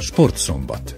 Sportszombat.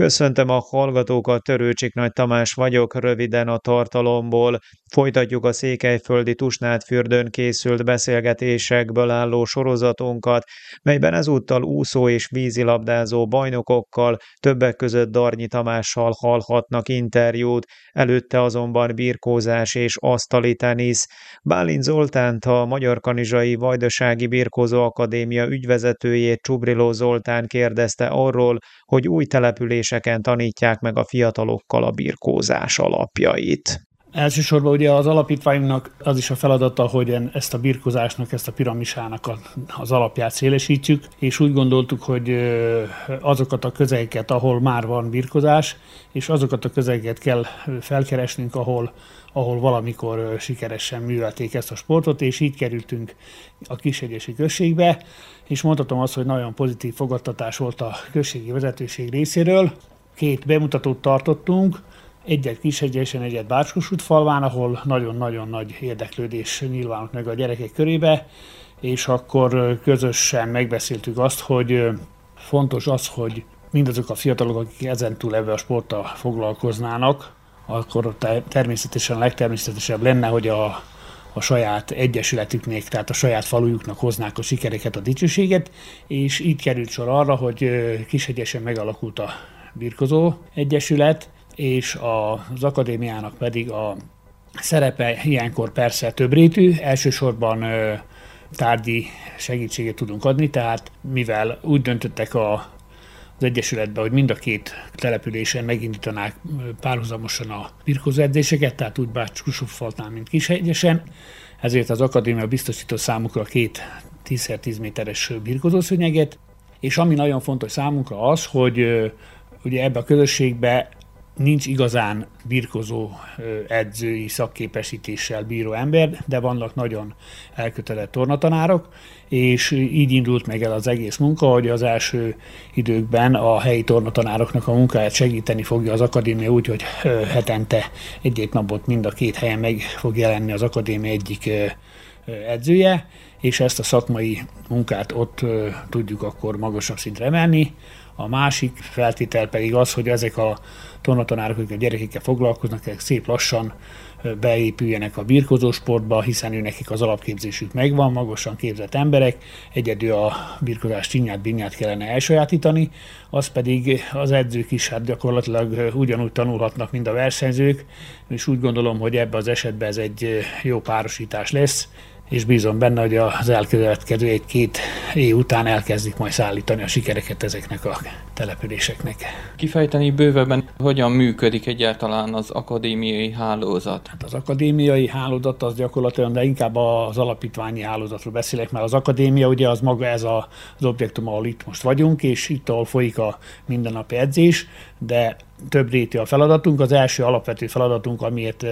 Köszöntöm a hallgatókat, Törőcsik Nagy Tamás vagyok, röviden a tartalomból. Folytatjuk a Székelyföldi Tusnádfürdőn készült beszélgetésekből álló sorozatunkat, melyben ezúttal úszó és vízilabdázó bajnokokkal, többek között Darnyi Tamással hallhatnak interjút, előtte azonban birkózás és asztali tenisz. Bálint Zoltánt, a Magyar Kanizsai Vajdasági Birkózó Akadémia ügyvezetőjét Csubriló Zoltán kérdezte arról, hogy új településeken tanítják meg a fiatalokkal a birkózás alapjait. Elsősorban ugye az alapítványunknak az is a feladata, hogy ezt a birkozásnak, ezt a piramisának az alapját szélesítjük, és úgy gondoltuk, hogy azokat a közegeket, ahol már van birkozás, és azokat a közegeket kell felkeresnünk, ahol, ahol valamikor sikeresen művelték ezt a sportot, és így kerültünk a Kisegyesi községbe, és mondhatom azt, hogy nagyon pozitív fogadtatás volt a községi vezetőség részéről. Két bemutatót tartottunk, egyet Kishegyesen, egyet Bácskosút falván, ahol nagyon-nagyon nagy érdeklődés nyilvánult meg a gyerekek körébe, és akkor közösen megbeszéltük azt, hogy fontos az, hogy mindazok a fiatalok, akik ezentúl ebbe a sporttal foglalkoznának, akkor természetesen a legtermészetesebb lenne, hogy a, a saját egyesületüknek, tehát a saját falujuknak hoznák a sikereket, a dicsőséget, és itt került sor arra, hogy Kishegyesen megalakult a Birkozó Egyesület, és az akadémiának pedig a szerepe ilyenkor persze többrétű, elsősorban tárgyi segítséget tudunk adni, tehát mivel úgy döntöttek a, az Egyesületben, hogy mind a két településen megindítanák párhuzamosan a birkózóedzéseket, tehát úgy Bács-Kusufaltán, mint Kishegyesen, ezért az akadémia biztosított számukra két 10x10 méteres birkozószönyeget, és ami nagyon fontos számunkra az, hogy ugye ebbe a közösségbe nincs igazán birkozó edzői szakképesítéssel bíró ember, de vannak nagyon elkötelezett tornatanárok, és így indult meg el az egész munka, hogy az első időkben a helyi tornatanároknak a munkáját segíteni fogja az akadémia úgy, hogy hetente egy-egy napot mind a két helyen meg fog jelenni az akadémia egyik edzője, és ezt a szakmai munkát ott tudjuk akkor magasabb szintre emelni. A másik feltétel pedig az, hogy ezek a tornatanárok, akik a gyerekekkel foglalkoznak, ezek szép lassan beépüljenek a birkozósportba, hiszen ő nekik az alapképzésük megvan, magasan képzett emberek, egyedül a birkozás csinyát, binyát kellene elsajátítani, az pedig az edzők is hát gyakorlatilag ugyanúgy tanulhatnak, mint a versenyzők, és úgy gondolom, hogy ebbe az esetben ez egy jó párosítás lesz, és bízom benne, hogy az elkövetkező egy-két év után elkezdik majd szállítani a sikereket ezeknek a településeknek. Kifejteni bővebben, hogyan működik egyáltalán az akadémiai hálózat? Hát az akadémiai hálózat az gyakorlatilag, de inkább az alapítványi hálózatról beszélek, mert az akadémia ugye az maga ez a, az objektum, ahol itt most vagyunk, és itt ahol folyik a mindennapi edzés, de több réti a feladatunk. Az első alapvető feladatunk, amiért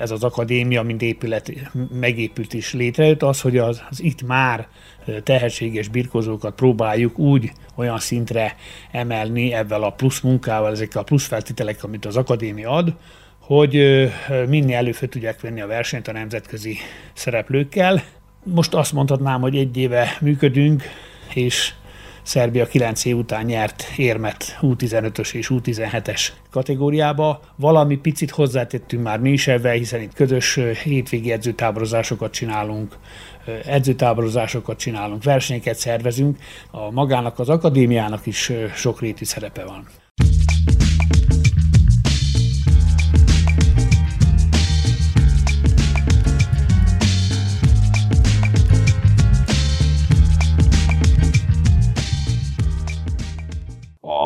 ez az akadémia, mint épület megépült is létrejött, az, hogy az, az itt már tehetséges birkozókat próbáljuk úgy olyan szintre emelni ebben a plusz munkával, ezekkel a plusz feltételekkel, amit az akadémia ad, hogy minél előbb tudják venni a versenyt a nemzetközi szereplőkkel. Most azt mondhatnám, hogy egy éve működünk, és Szerbia 9 év után nyert érmet U15-ös és U17-es kategóriába. Valami picit hozzátettünk már mi is ebben, hiszen itt közös hétvégi edzőtáborozásokat csinálunk, edzőtáborozásokat csinálunk, versenyeket szervezünk. A magának az akadémiának is sokrétű szerepe van.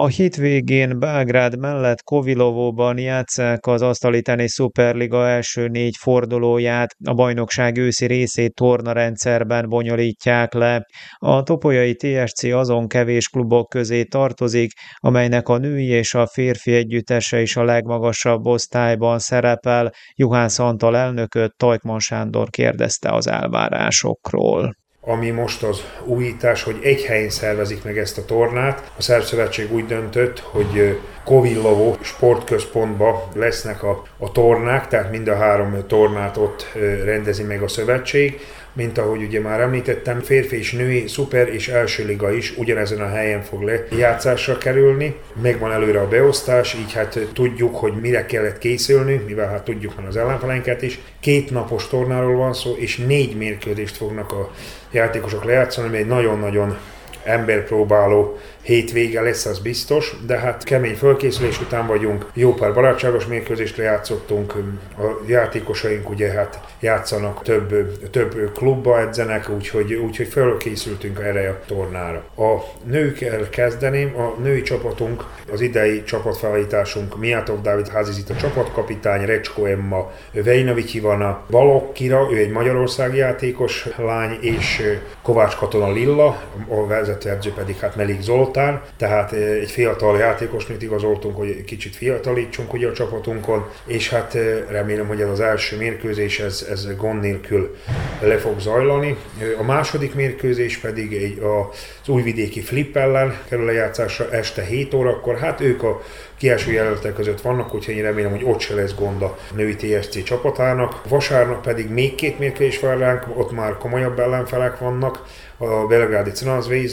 A hétvégén Belgrád mellett Kovilovóban játszák az asztali tenisz Superliga első négy fordulóját, a bajnokság őszi részét tornarendszerben bonyolítják le. A topolyai TSC azon kevés klubok közé tartozik, amelynek a női és a férfi együttese is a legmagasabb osztályban szerepel. Juhász Antal elnököt Tajkman Sándor kérdezte az elvárásokról ami most az újítás, hogy egy helyen szervezik meg ezt a tornát. A Szerb Szövetség úgy döntött, hogy Kovillovó sportközpontba lesznek a, a tornák, tehát mind a három tornát ott rendezi meg a szövetség mint ahogy ugye már említettem, férfi és női szuper és első liga is ugyanezen a helyen fog lejátszásra kerülni. Megvan előre a beosztás, így hát tudjuk, hogy mire kellett készülni, mivel hát tudjuk van az ellenfelenket is. Két napos tornáról van szó, és négy mérkőzést fognak a játékosok lejátszani, ami egy nagyon-nagyon emberpróbáló hétvége lesz, az biztos, de hát kemény fölkészülés után vagyunk, jó pár barátságos mérkőzést lejátszottunk, a játékosaink ugye hát játszanak több, több klubba edzenek, úgyhogy, úgyhogy fölkészültünk erre a tornára. A nőkkel kezdeném, a női csapatunk, az idei csapatfelállításunk Miátov Dávid Házizit a csapatkapitány, Recsko Emma, Vejnovics Ivana, Balok Kira, ő egy Magyarországi játékos lány, és Kovács Katona Lilla, a vezetőedző pedig hát Melik Zoltán, után, tehát eh, egy fiatal játékosnőt igazoltunk, hogy kicsit fiatalítsunk ugye a csapatunkon, és hát eh, remélem, hogy ez az első mérkőzés, ez, ez gond nélkül le fog zajlani. A második mérkőzés pedig egy, az újvidéki Flip ellen kerül lejátszásra este 7 órakor, hát ők a kieső jelöltek között vannak, úgyhogy én remélem, hogy ott se lesz gond a női TSC csapatának. Vasárnap pedig még két mérkőzés vár ránk, ott már komolyabb ellenfelek vannak, a belgrádi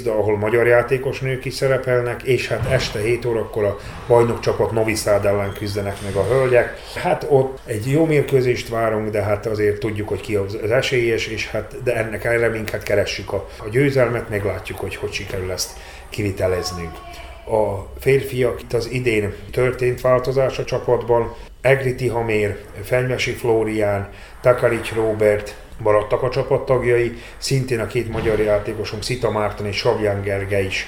de ahol magyar játékos nők is szerepelnek, és hát este 7 órakor a bajnok csapat Novi Sad ellen küzdenek meg a hölgyek. Hát ott egy jó mérkőzést várunk, de hát azért tudjuk, hogy ki az esélyes, és hát de ennek erre minket keressük a, a győzelmet, meglátjuk, hogy hogy sikerül ezt kiviteleznünk a férfiak itt az idén történt változás a csapatban. Egri Tihamér, Fenyvesi Flórián, Takarics Robert maradtak a csapattagjai, szintén a két magyar játékosunk, Szita Márton és Savján Gergely is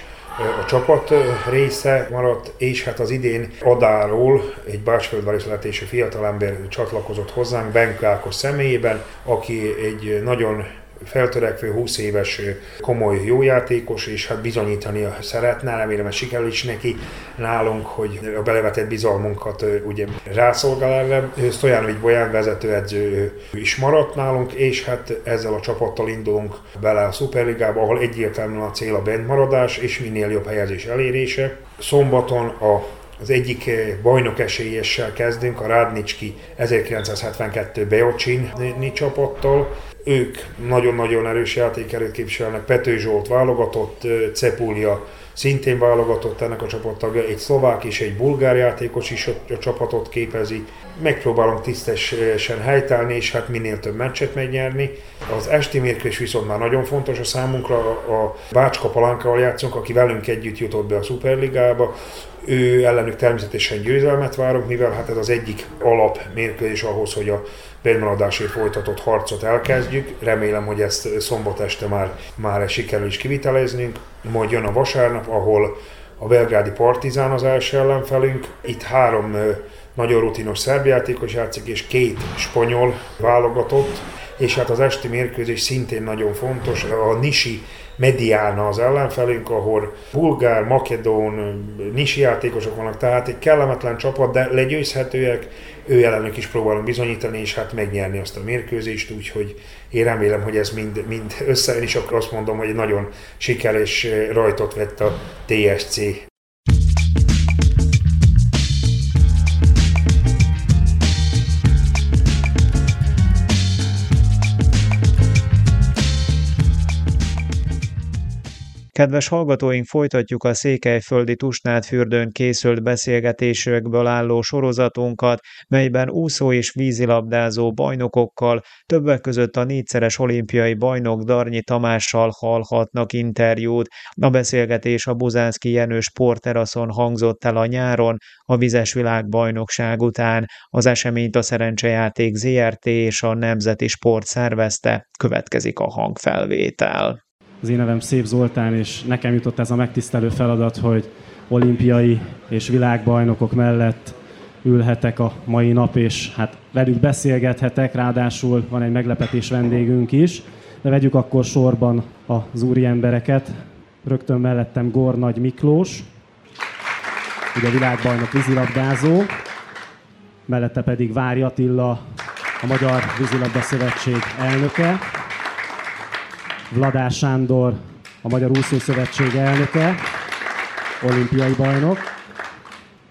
a csapat része maradt, és hát az idén Adáról egy Bácsföldvári születésű fiatalember csatlakozott hozzánk, Benkákos személyében, aki egy nagyon feltörekvő 20 éves komoly jó játékos, és hát bizonyítani szeretne, remélem, hogy sikerül is neki nálunk, hogy a belevetett bizalmunkat ugye rászolgál erre. Stojanovic Bolyán vezetőedző is maradt nálunk, és hát ezzel a csapattal indulunk bele a Superligába, ahol egyértelműen a cél a bentmaradás és minél jobb helyezés elérése. Szombaton a az egyik bajnok esélyessel kezdünk, a Rádnicski 1972 Beocsin csapattal, ők nagyon-nagyon erős játékerőt képviselnek, Pető Zsolt válogatott, Cepúlia szintén válogatott ennek a csapattagja, egy szlovák és egy bulgár játékos is a, a csapatot képezi. Megpróbálom tisztesen helytállni, és hát minél több meccset megnyerni. Az esti mérkőzés viszont már nagyon fontos a számunkra, a Bácska Palánkával játszunk, aki velünk együtt jutott be a Superligába. Ő ellenük természetesen győzelmet várunk, mivel hát ez az egyik alap mérkőzés ahhoz, hogy a bennmaradásért folytatott harcot elkezdjük. Remélem, hogy ezt szombat este már, már sikerül is kiviteleznünk. Majd jön a vasárnap, ahol a belgrádi Partizán az első ellenfelünk. Itt három nagyon rutinos szerb játékos játszik, és két spanyol válogatott, és hát az esti mérkőzés szintén nagyon fontos. A Nisi Mediána az ellenfelünk, ahol bulgár, makedón, nisi játékosok vannak, tehát egy kellemetlen csapat, de legyőzhetőek, ő ellenük is próbálunk bizonyítani, és hát megnyerni azt a mérkőzést, úgyhogy én remélem, hogy ez mind, mind összejön, és akkor azt mondom, hogy nagyon sikeres rajtot vett a TSC Kedves hallgatóink, folytatjuk a Székelyföldi Tusnádfürdőn készült beszélgetésekből álló sorozatunkat, melyben úszó és vízilabdázó bajnokokkal, többek között a négyszeres olimpiai bajnok Darnyi Tamással hallhatnak interjút. A beszélgetés a Buzánszki Jenő sporteraszon hangzott el a nyáron, a Vizes Világbajnokság után. Az eseményt a Szerencsejáték ZRT és a Nemzeti Sport szervezte. Következik a hangfelvétel. Az én nevem Szép Zoltán, és nekem jutott ez a megtisztelő feladat, hogy olimpiai és világbajnokok mellett ülhetek a mai nap, és hát velük beszélgethetek, ráadásul van egy meglepetés vendégünk is. De vegyük akkor sorban az úri embereket. Rögtön mellettem Gornagy Miklós, ugye világbajnok vízilabdázó, mellette pedig Vári Attila, a Magyar Vízilabda Szövetség elnöke, Vladás Sándor, a Magyar Úszó Szövetség elnöke, olimpiai bajnok,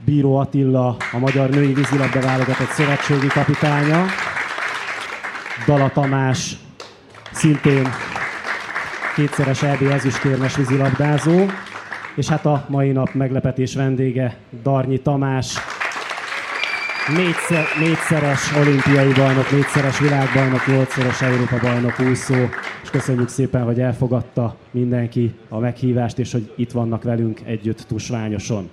Bíró Attila, a Magyar Női Vízilabda Válogatott Szövetségi kapitánya, Dala Tamás, szintén kétszeres EB ezüstérmes vízilabdázó, és hát a mai nap meglepetés vendége Darnyi Tamás, négyszer, négyszeres olimpiai bajnok, négyszeres világbajnok, nyolcszoros Európa bajnok úszó, köszönjük szépen, hogy elfogadta mindenki a meghívást, és hogy itt vannak velünk együtt Tusványoson.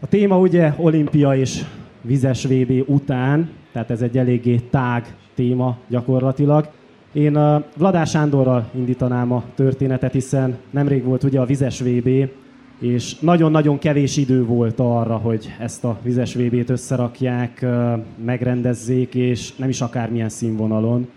A téma ugye olimpia és vizes VB után, tehát ez egy eléggé tág téma gyakorlatilag. Én a Vladás Sándorral indítanám a történetet, hiszen nemrég volt ugye a vizes VB, és nagyon-nagyon kevés idő volt arra, hogy ezt a vizes VB-t összerakják, megrendezzék, és nem is akármilyen színvonalon.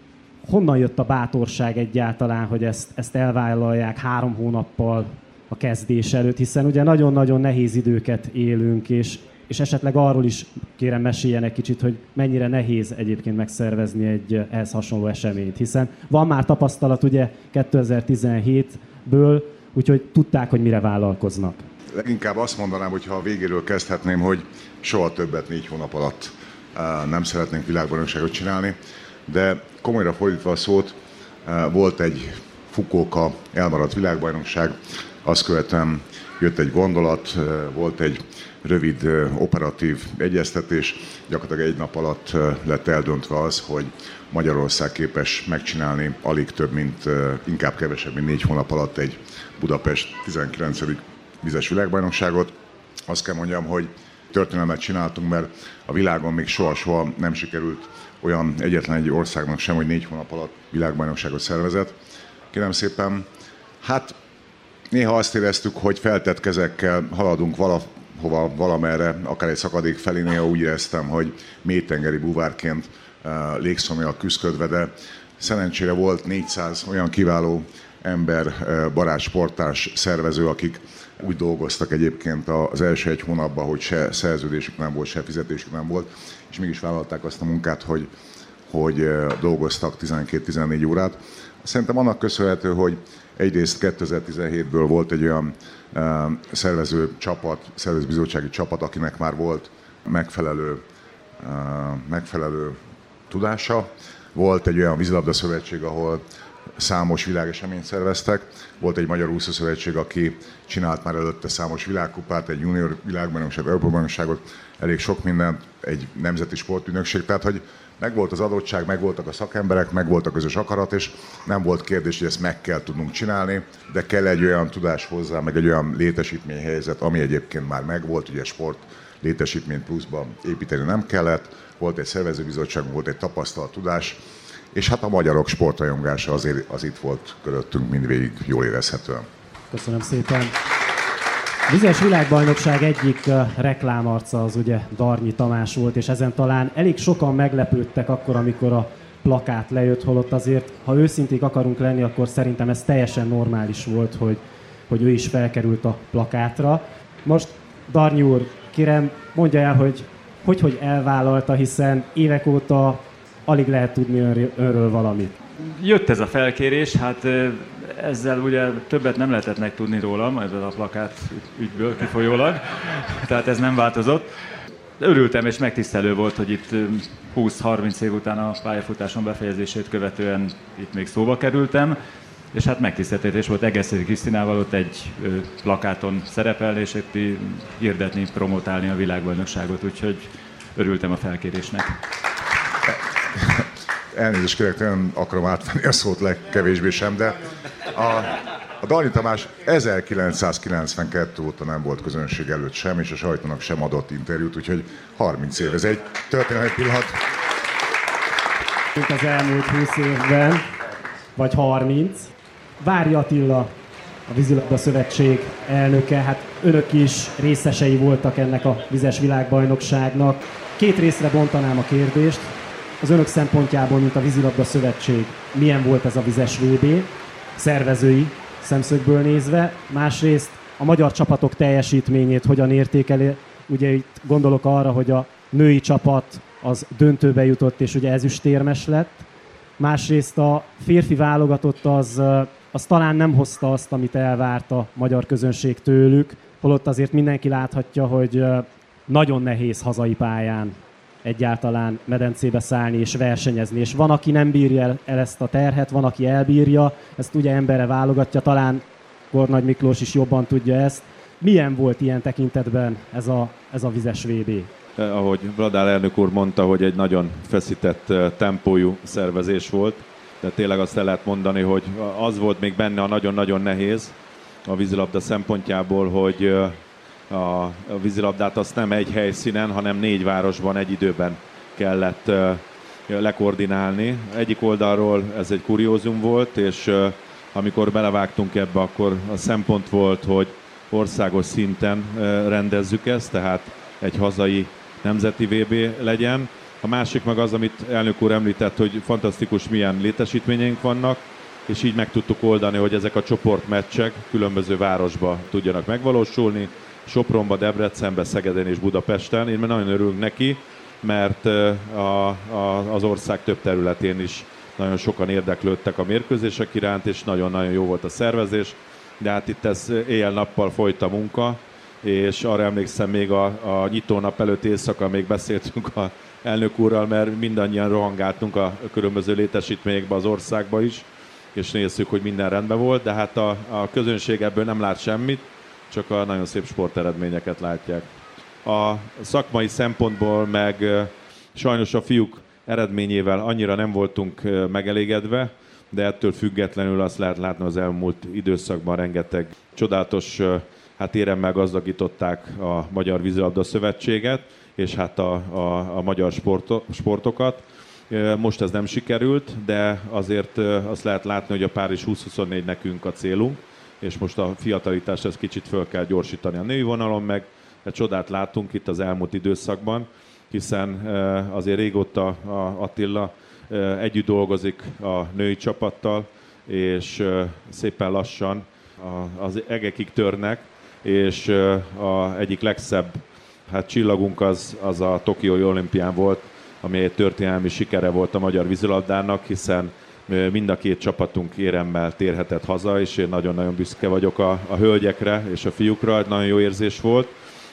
Honnan jött a bátorság egyáltalán, hogy ezt, ezt elvállalják három hónappal a kezdés előtt, hiszen ugye nagyon-nagyon nehéz időket élünk, és, és esetleg arról is kérem meséljenek kicsit, hogy mennyire nehéz egyébként megszervezni egy ehhez hasonló eseményt, hiszen van már tapasztalat ugye 2017-ből, úgyhogy tudták, hogy mire vállalkoznak. Leginkább azt mondanám, hogy ha a végéről kezdhetném, hogy soha többet négy hónap alatt nem szeretnénk világbajnokságot csinálni, de komolyra fordítva a szót, volt egy Fukuoka elmaradt világbajnokság, azt követően jött egy gondolat, volt egy rövid operatív egyeztetés, gyakorlatilag egy nap alatt lett eldöntve az, hogy Magyarország képes megcsinálni alig több, mint inkább kevesebb, mint négy hónap alatt egy Budapest 19. vizes világbajnokságot. Azt kell mondjam, hogy történelmet csináltunk, mert a világon még soha-soha nem sikerült olyan egyetlen egy országnak sem, hogy négy hónap alatt világbajnokságot szervezett. Kérem szépen, hát néha azt éreztük, hogy feltett kezekkel haladunk valahova, valamerre, akár egy szakadék felé, néha úgy éreztem, hogy mélytengeri buvárként uh, légszomja küzdködve, de szerencsére volt 400 olyan kiváló ember, uh, barát sportás, szervező, akik úgy dolgoztak egyébként az első egy hónapban, hogy se szerződésük nem volt, se fizetésük nem volt, és mégis vállalták azt a munkát, hogy, hogy dolgoztak 12-14 órát. Szerintem annak köszönhető, hogy Egyrészt 2017-ből volt egy olyan szervező csapat, szervezőbizottsági csapat, akinek már volt megfelelő, megfelelő tudása. Volt egy olyan vízilabda szövetség, ahol számos világeseményt szerveztek. Volt egy Magyar Úszó Szövetség, aki csinált már előtte számos világkupát, egy junior világbajnokságot, Európa elég sok mindent, egy nemzeti sportügynökség. Tehát, hogy megvolt az adottság, megvoltak a szakemberek, megvolt a közös akarat, és nem volt kérdés, hogy ezt meg kell tudnunk csinálni, de kell egy olyan tudás hozzá, meg egy olyan létesítményhelyzet, ami egyébként már megvolt, ugye sport létesítményt pluszban építeni nem kellett, volt egy szervezőbizottság, volt egy tapasztalat, tudás, és hát a magyarok sportrajongása azért az itt volt köröttünk mindvégig jól érezhetően. Köszönöm szépen. Vizes világbajnokság egyik reklámarca az ugye Darnyi Tamás volt, és ezen talán elég sokan meglepődtek akkor, amikor a plakát lejött, holott azért, ha őszinték akarunk lenni, akkor szerintem ez teljesen normális volt, hogy, hogy ő is felkerült a plakátra. Most Darnyi úr, kérem, mondja el, hogy hogy, hogy elvállalta, hiszen évek óta alig lehet tudni önről valamit. Jött ez a felkérés, hát ezzel ugye többet nem lehetett megtudni rólam, ebből a plakát ügyből kifolyólag, tehát ez nem változott. Örültem és megtisztelő volt, hogy itt 20-30 év után a pályafutáson befejezését követően itt még szóba kerültem, és hát megtiszteltetés volt Egeszeri Krisztinával ott egy plakáton szerepelni, és itt hirdetni, promotálni a világbajnokságot, úgyhogy örültem a felkérésnek. Elnézést kérek, nem akarom átvenni a szót legkevésbé sem, de a, a Dani Tamás 1992 óta nem volt közönség előtt sem, és a sajtónak sem adott interjút, úgyhogy 30 év. Ez egy történelmi pillanat. Az elmúlt 20 évben, vagy 30. Vári Attila, a Vízilabda Szövetség elnöke. Hát önök is részesei voltak ennek a vizes világbajnokságnak. Két részre bontanám a kérdést. Az önök szempontjából, mint a Vízilabda Szövetség, milyen volt ez a vizes VB, szervezői szemszögből nézve. Másrészt a magyar csapatok teljesítményét hogyan értékeli. Ugye itt gondolok arra, hogy a női csapat az döntőbe jutott, és ugye ezüstérmes lett. Másrészt a férfi válogatott az, az talán nem hozta azt, amit elvárt a magyar közönség tőlük, holott azért mindenki láthatja, hogy nagyon nehéz hazai pályán egyáltalán medencébe szállni és versenyezni. És van, aki nem bírja el ezt a terhet, van, aki elbírja, ezt ugye emberre válogatja, talán Kornagy Miklós is jobban tudja ezt. Milyen volt ilyen tekintetben ez a, ez a vizes VB? Eh, ahogy Vladár elnök úr mondta, hogy egy nagyon feszített eh, tempójú szervezés volt, de tényleg azt el lehet mondani, hogy az volt még benne a nagyon-nagyon nehéz a vízilabda szempontjából, hogy a vízilabdát azt nem egy helyszínen, hanem négy városban egy időben kellett lekoordinálni. Egyik oldalról ez egy kuriózum volt, és amikor belevágtunk ebbe, akkor a szempont volt, hogy országos szinten rendezzük ezt, tehát egy hazai nemzeti VB legyen. A másik meg az, amit elnök úr említett, hogy fantasztikus milyen létesítményeink vannak, és így meg tudtuk oldani, hogy ezek a csoportmeccsek különböző városba tudjanak megvalósulni. Sopronba, Debrecenbe, Szegeden és Budapesten. Én nagyon örülünk neki, mert a, a, az ország több területén is nagyon sokan érdeklődtek a mérkőzések iránt, és nagyon-nagyon jó volt a szervezés. De hát itt ez éjjel-nappal folyt a munka, és arra emlékszem még a, a nyitónap előtt éjszaka még beszéltünk a elnök úrral, mert mindannyian rohangáltunk a különböző létesítményekbe az országba is, és nézzük, hogy minden rendben volt, de hát a, a közönség ebből nem lát semmit, csak a nagyon szép sporteredményeket látják. A szakmai szempontból meg sajnos a fiúk eredményével annyira nem voltunk megelégedve, de ettől függetlenül azt lehet látni az elmúlt időszakban rengeteg csodálatos hát éremmel gazdagították a Magyar Vízilabda Szövetséget, és hát a, a, a magyar sporto, sportokat. Most ez nem sikerült, de azért azt lehet látni, hogy a Párizs 2024 nekünk a célunk, és most a fiatalitás ezt kicsit föl kell gyorsítani a női vonalon, meg. Egy csodát látunk itt az elmúlt időszakban, hiszen azért régóta a Attila együtt dolgozik a női csapattal, és szépen lassan az egekig törnek, és a egyik legszebb hát csillagunk az, az a Tokiói olimpián volt, ami egy történelmi sikere volt a magyar vízilabdának, hiszen mind a két csapatunk éremmel térhetett haza, és én nagyon-nagyon büszke vagyok a, a hölgyekre és a fiúkra, nagyon jó érzés volt.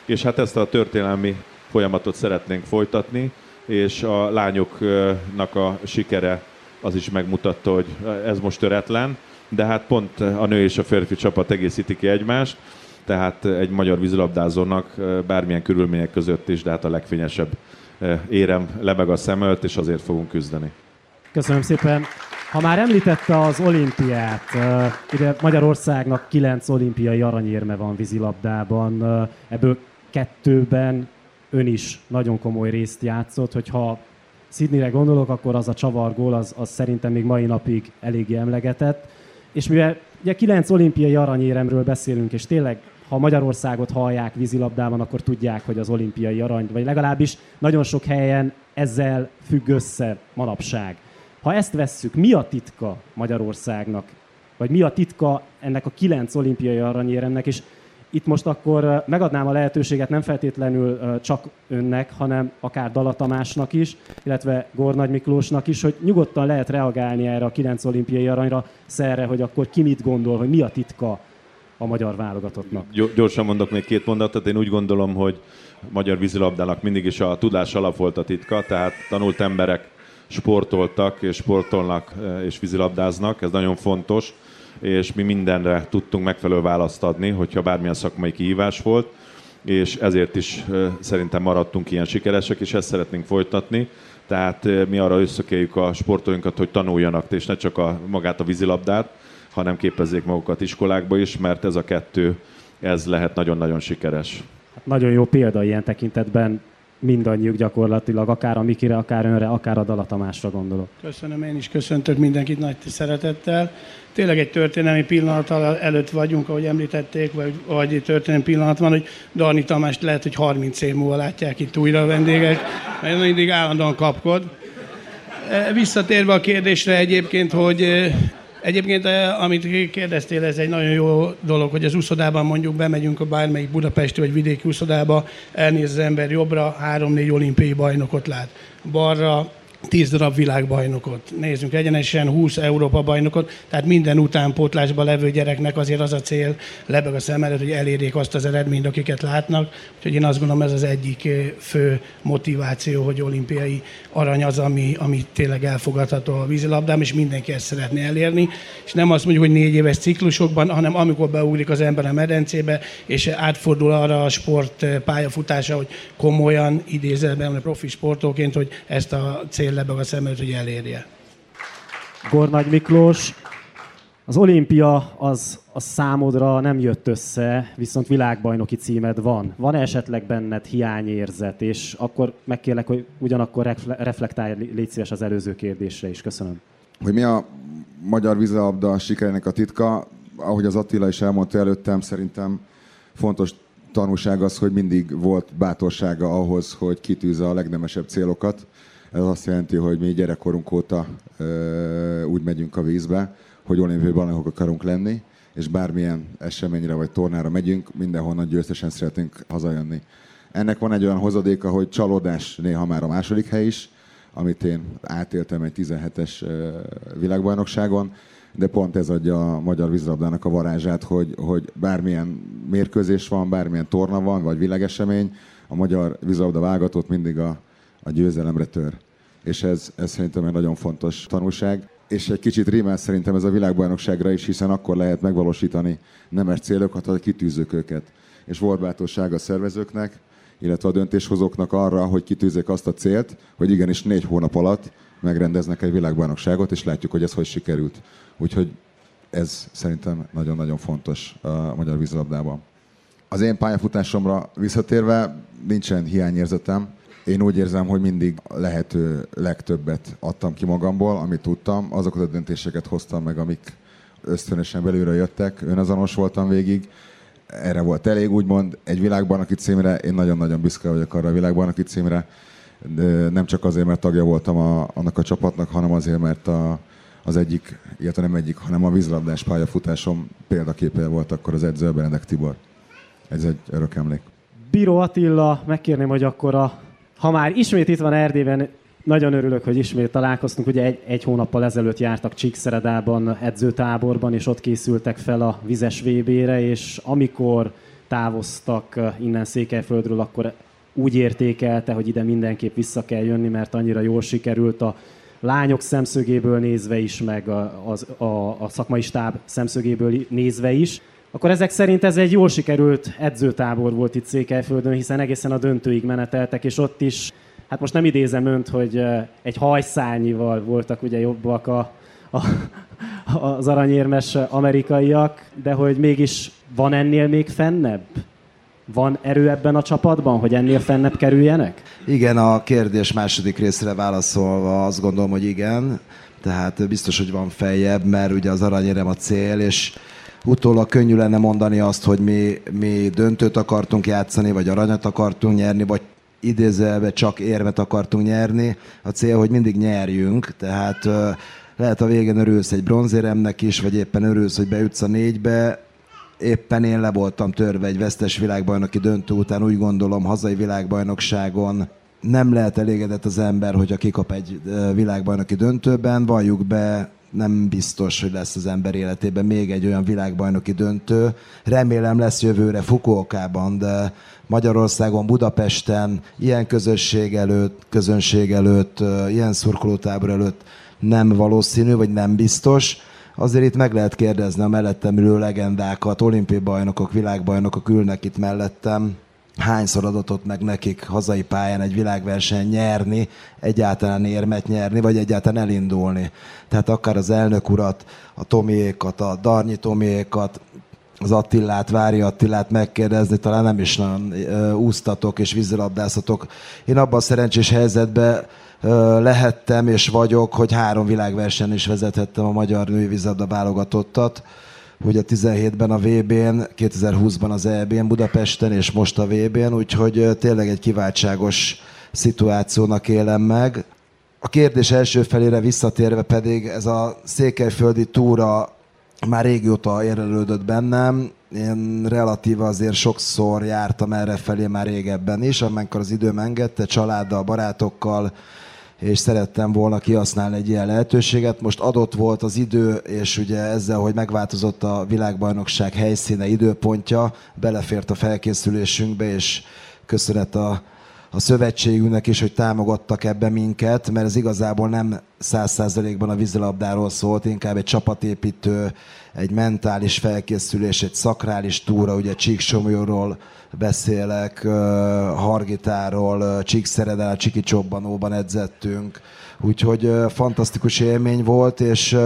És hát ezt a történelmi folyamatot szeretnénk folytatni, és a lányoknak a sikere az is megmutatta, hogy ez most töretlen, de hát pont a nő és a férfi csapat egészíti ki egymást, tehát egy magyar vízilabdázónak bármilyen körülmények között is, de hát a legfényesebb érem lebeg a szemölt, és azért fogunk küzdeni. Köszönöm szépen. Ha már említette az olimpiát, ugye Magyarországnak kilenc olimpiai aranyérme van vízilabdában, ebből kettőben ön is nagyon komoly részt játszott, hogyha Sydneyre gondolok, akkor az a csavargól, az, az szerintem még mai napig eléggé emlegetett. És mivel ugye kilenc olimpiai aranyéremről beszélünk, és tényleg ha Magyarországot hallják vízilabdában, akkor tudják, hogy az olimpiai arany, vagy legalábbis nagyon sok helyen ezzel függ össze manapság. Ha ezt vesszük, mi a titka Magyarországnak? Vagy mi a titka ennek a kilenc olimpiai aranyéremnek? És itt most akkor megadnám a lehetőséget nem feltétlenül csak önnek, hanem akár Dala Tamásnak is, illetve Gornagy Miklósnak is, hogy nyugodtan lehet reagálni erre a kilenc olimpiai aranyra szerre, hogy akkor ki mit gondol, hogy mi a titka a magyar válogatottnak. Gyorsan mondok még két mondatot. Én úgy gondolom, hogy magyar vízilabdának mindig is a tudás alap volt a titka, tehát tanult emberek sportoltak és sportolnak eh, és vízilabdáznak, ez nagyon fontos, és mi mindenre tudtunk megfelelő választ adni, hogyha bármilyen szakmai kihívás volt, és ezért is eh, szerintem maradtunk ilyen sikeresek, és ezt szeretnénk folytatni. Tehát eh, mi arra összekéljük a sportolóinkat, hogy tanuljanak, és ne csak a, magát a vízilabdát, hanem képezzék magukat iskolákba is, mert ez a kettő, ez lehet nagyon-nagyon sikeres. Nagyon jó példa ilyen tekintetben mindannyiuk gyakorlatilag, akár a Mikire, akár önre, akár a Dala Tamásra gondolok. Köszönöm, én is köszöntök mindenkit nagy szeretettel. Tényleg egy történelmi pillanat előtt vagyunk, ahogy említették, vagy, vagy egy történelmi pillanat van, hogy Darni Tamást lehet, hogy 30 év múlva látják itt újra a vendégek, mert mindig állandóan kapkod. E, visszatérve a kérdésre egyébként, hogy Egyébként, e, amit kérdeztél, ez egy nagyon jó dolog, hogy az úszodában mondjuk bemegyünk a bármelyik budapesti vagy vidéki úszodába, elnéz az ember jobbra, három-négy olimpiai bajnokot lát. Balra 10 darab világbajnokot, nézzünk egyenesen 20 Európa bajnokot, tehát minden utánpótlásban levő gyereknek azért az a cél, lebeg a szem előtt, hogy elérjék azt az eredményt, akiket látnak. Úgyhogy én azt gondolom, ez az egyik eh, fő motiváció, hogy olimpiai arany az, ami, ami tényleg elfogadható a vízilabdám, és mindenki ezt szeretné elérni. És nem azt mondjuk, hogy négy éves ciklusokban, hanem amikor beugrik az ember a medencébe, és átfordul arra a sport eh, pályafutása, hogy komolyan idézőben, profi sportóként, hogy ezt a cél lebeg a szemet, hogy elérje. Gornagy Miklós, az olimpia az, az számodra nem jött össze, viszont világbajnoki címed van. Van -e esetleg benned hiányérzet, és akkor megkérlek, hogy ugyanakkor reflektálj, légy szíves az előző kérdésre is. Köszönöm. Hogy mi a magyar vízilabda sikerének a titka? Ahogy az Attila is elmondta előttem, szerintem fontos tanulság az, hogy mindig volt bátorsága ahhoz, hogy kitűzze a legnemesebb célokat ez azt jelenti, hogy mi gyerekkorunk óta úgy megyünk a vízbe, hogy olimpiai bajnokok akarunk lenni, és bármilyen eseményre vagy tornára megyünk, mindenhonnan győztesen szeretnénk hazajönni. Ennek van egy olyan hozadéka, hogy csalódás néha már a második hely is, amit én átéltem egy 17-es világbajnokságon, de pont ez adja a magyar vízilabdának a varázsát, hogy, hogy bármilyen mérkőzés van, bármilyen torna van, vagy világesemény, a magyar vízilabda válogatott mindig a, a győzelemre tör. És ez, ez szerintem egy nagyon fontos tanulság. És egy kicsit rímel szerintem ez a világbajnokságra is, hiszen akkor lehet megvalósítani nemes célokat, ha kitűzők őket. És volt bátorság a szervezőknek, illetve a döntéshozóknak arra, hogy kitűzzék azt a célt, hogy igenis négy hónap alatt megrendeznek egy világbajnokságot, és látjuk, hogy ez hogy sikerült. Úgyhogy ez szerintem nagyon-nagyon fontos a magyar vízilabdában. Az én pályafutásomra visszatérve nincsen hiányérzetem, én úgy érzem, hogy mindig lehető legtöbbet adtam ki magamból, amit tudtam. Azokat a döntéseket hoztam meg, amik ösztönösen belülről jöttek. Önazonos voltam végig. Erre volt elég, úgymond egy világbajnoki címre. Én nagyon-nagyon büszke vagyok arra a világbajnoki címre. De nem csak azért, mert tagja voltam a, annak a csapatnak, hanem azért, mert a, az egyik, illetve nem egyik, hanem a vízlabdás pályafutásom példaképe volt akkor az edző Benedek Tibor. Ez egy örök emlék. Bíró Attila, megkérném, hogy akkor a ha már ismét itt van Erdélyben, nagyon örülök, hogy ismét találkoztunk. Ugye egy, egy hónappal ezelőtt jártak Csíkszeredában edzőtáborban, és ott készültek fel a vizes VB-re, és amikor távoztak uh, innen Székelyföldről, akkor úgy értékelte, hogy ide mindenképp vissza kell jönni, mert annyira jól sikerült a lányok szemszögéből nézve is, meg a, a, a, a szakmai stáb szemszögéből nézve is akkor ezek szerint ez egy jól sikerült edzőtábor volt itt Székelyföldön, hiszen egészen a döntőig meneteltek, és ott is, hát most nem idézem önt, hogy egy hajszálnyival voltak ugye jobbak a, a, az aranyérmes amerikaiak, de hogy mégis van ennél még fennebb? Van erő ebben a csapatban, hogy ennél fennebb kerüljenek? Igen, a kérdés második részre válaszolva azt gondolom, hogy igen. Tehát biztos, hogy van feljebb, mert ugye az aranyérem a cél, és utólag könnyű lenne mondani azt, hogy mi, mi döntőt akartunk játszani, vagy aranyat akartunk nyerni, vagy idézelve csak érmet akartunk nyerni. A cél, hogy mindig nyerjünk, tehát lehet a végén örülsz egy bronzéremnek is, vagy éppen örülsz, hogy beütsz a négybe, éppen én le voltam törve egy vesztes világbajnoki döntő után, úgy gondolom hazai világbajnokságon. Nem lehet elégedett az ember, hogyha kikap egy világbajnoki döntőben, valljuk be, nem biztos, hogy lesz az ember életében még egy olyan világbajnoki döntő. Remélem lesz jövőre Fukuokában, de Magyarországon, Budapesten, ilyen közösség előtt, közönség előtt, ilyen szurkolótábor előtt nem valószínű, vagy nem biztos. Azért itt meg lehet kérdezni a mellettem ülő legendákat, olimpiai bajnokok, világbajnokok ülnek itt mellettem, hányszor adatott meg nekik hazai pályán egy világverseny nyerni, egyáltalán érmet nyerni, vagy egyáltalán elindulni. Tehát akár az elnök urat, a Tomiékat, a Darnyi Tomiékat, az Attillát, Vári Attilát megkérdezni, talán nem is nagyon úsztatok és vízilabdáztatok. Én abban a szerencsés helyzetben lehettem és vagyok, hogy három világversen is vezethettem a magyar női vízilabda válogatottat. Ugye 17-ben a VB-n, 2020-ban az EB-n Budapesten, és most a VB-n, úgyhogy tényleg egy kiváltságos szituációnak élem meg. A kérdés első felére visszatérve pedig ez a székelyföldi túra már régóta érelődött bennem. Én relatíve azért sokszor jártam erre felé már régebben is, amikor az időm engedte, családdal, barátokkal, és szerettem volna kihasználni egy ilyen lehetőséget. Most adott volt az idő, és ugye ezzel, hogy megváltozott a világbajnokság helyszíne, időpontja, belefért a felkészülésünkbe, és köszönet a a szövetségünknek is, hogy támogattak ebbe minket, mert ez igazából nem száz százalékban a vízilabdáról szólt, inkább egy csapatépítő, egy mentális felkészülés, egy szakrális túra, ugye Csíksomjóról beszélek, Hargitáról, Csíkszeredel, Csiki Csobbanóban edzettünk, úgyhogy fantasztikus élmény volt, és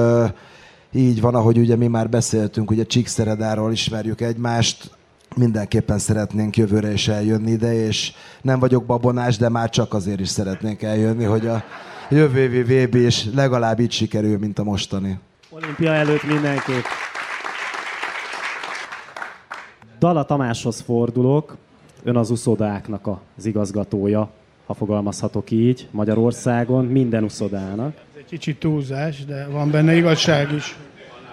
így van, ahogy ugye mi már beszéltünk, ugye Csíkszeredáról ismerjük egymást, mindenképpen szeretnénk jövőre is eljönni ide, és nem vagyok babonás, de már csak azért is szeretnénk eljönni, hogy a jövő évi VB is legalább így sikerül, mint a mostani. Olimpia előtt mindenképp. Dala Tamáshoz fordulok. Ön az uszodáknak az igazgatója, ha fogalmazhatok így, Magyarországon, minden uszodának. Ez egy kicsit túlzás, de van benne igazság is.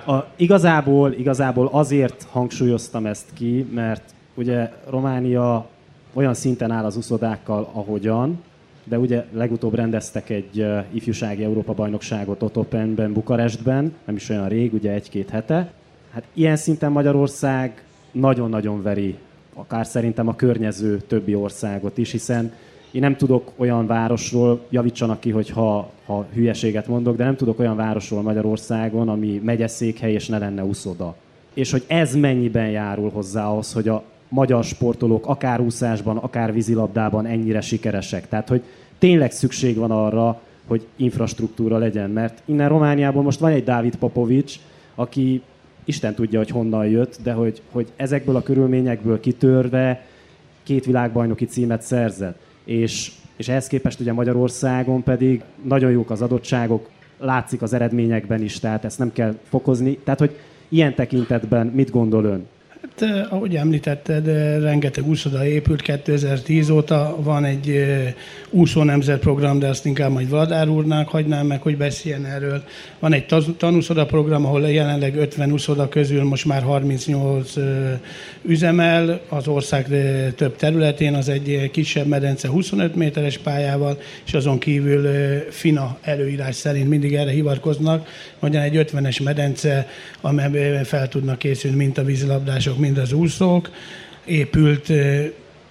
A, igazából, igazából azért hangsúlyoztam ezt ki, mert ugye Románia olyan szinten áll az uszodákkal, ahogyan, de ugye legutóbb rendeztek egy ifjúsági Európa-bajnokságot Otopenben, Bukarestben, nem is olyan rég, ugye egy-két hete. Hát ilyen szinten Magyarország nagyon-nagyon veri, akár szerintem a környező többi országot is, hiszen én nem tudok olyan városról, javítsanak ki, hogyha ha hülyeséget mondok, de nem tudok olyan városról Magyarországon, ami megyeszékhely és ne lenne uszoda. És hogy ez mennyiben járul hozzá ahhoz, hogy a magyar sportolók akár úszásban, akár vízilabdában ennyire sikeresek. Tehát, hogy tényleg szükség van arra, hogy infrastruktúra legyen, mert innen Romániából most van egy Dávid Popovics, aki Isten tudja, hogy honnan jött, de hogy, hogy ezekből a körülményekből kitörve két világbajnoki címet szerzett és, és ehhez képest ugye Magyarországon pedig nagyon jók az adottságok, látszik az eredményekben is, tehát ezt nem kell fokozni. Tehát, hogy ilyen tekintetben mit gondol ön? Hát, eh, ahogy említetted, eh, rengeteg úszoda épült 2010 óta. Van egy eh, úszó nemzetprogram, de azt inkább majd Vladár úrnak hagynám meg, hogy beszéljen erről. Van egy tanúszoda program, ahol jelenleg 50 úszoda közül most már 38 üzemel az ország több területén. Az egy kisebb medence 25 méteres pályával, és azon kívül FINA előírás szerint mindig erre hivatkoznak, hogy egy 50-es medence, amelyben fel tudnak készülni mint vízilabdások, mind az úszók. Épült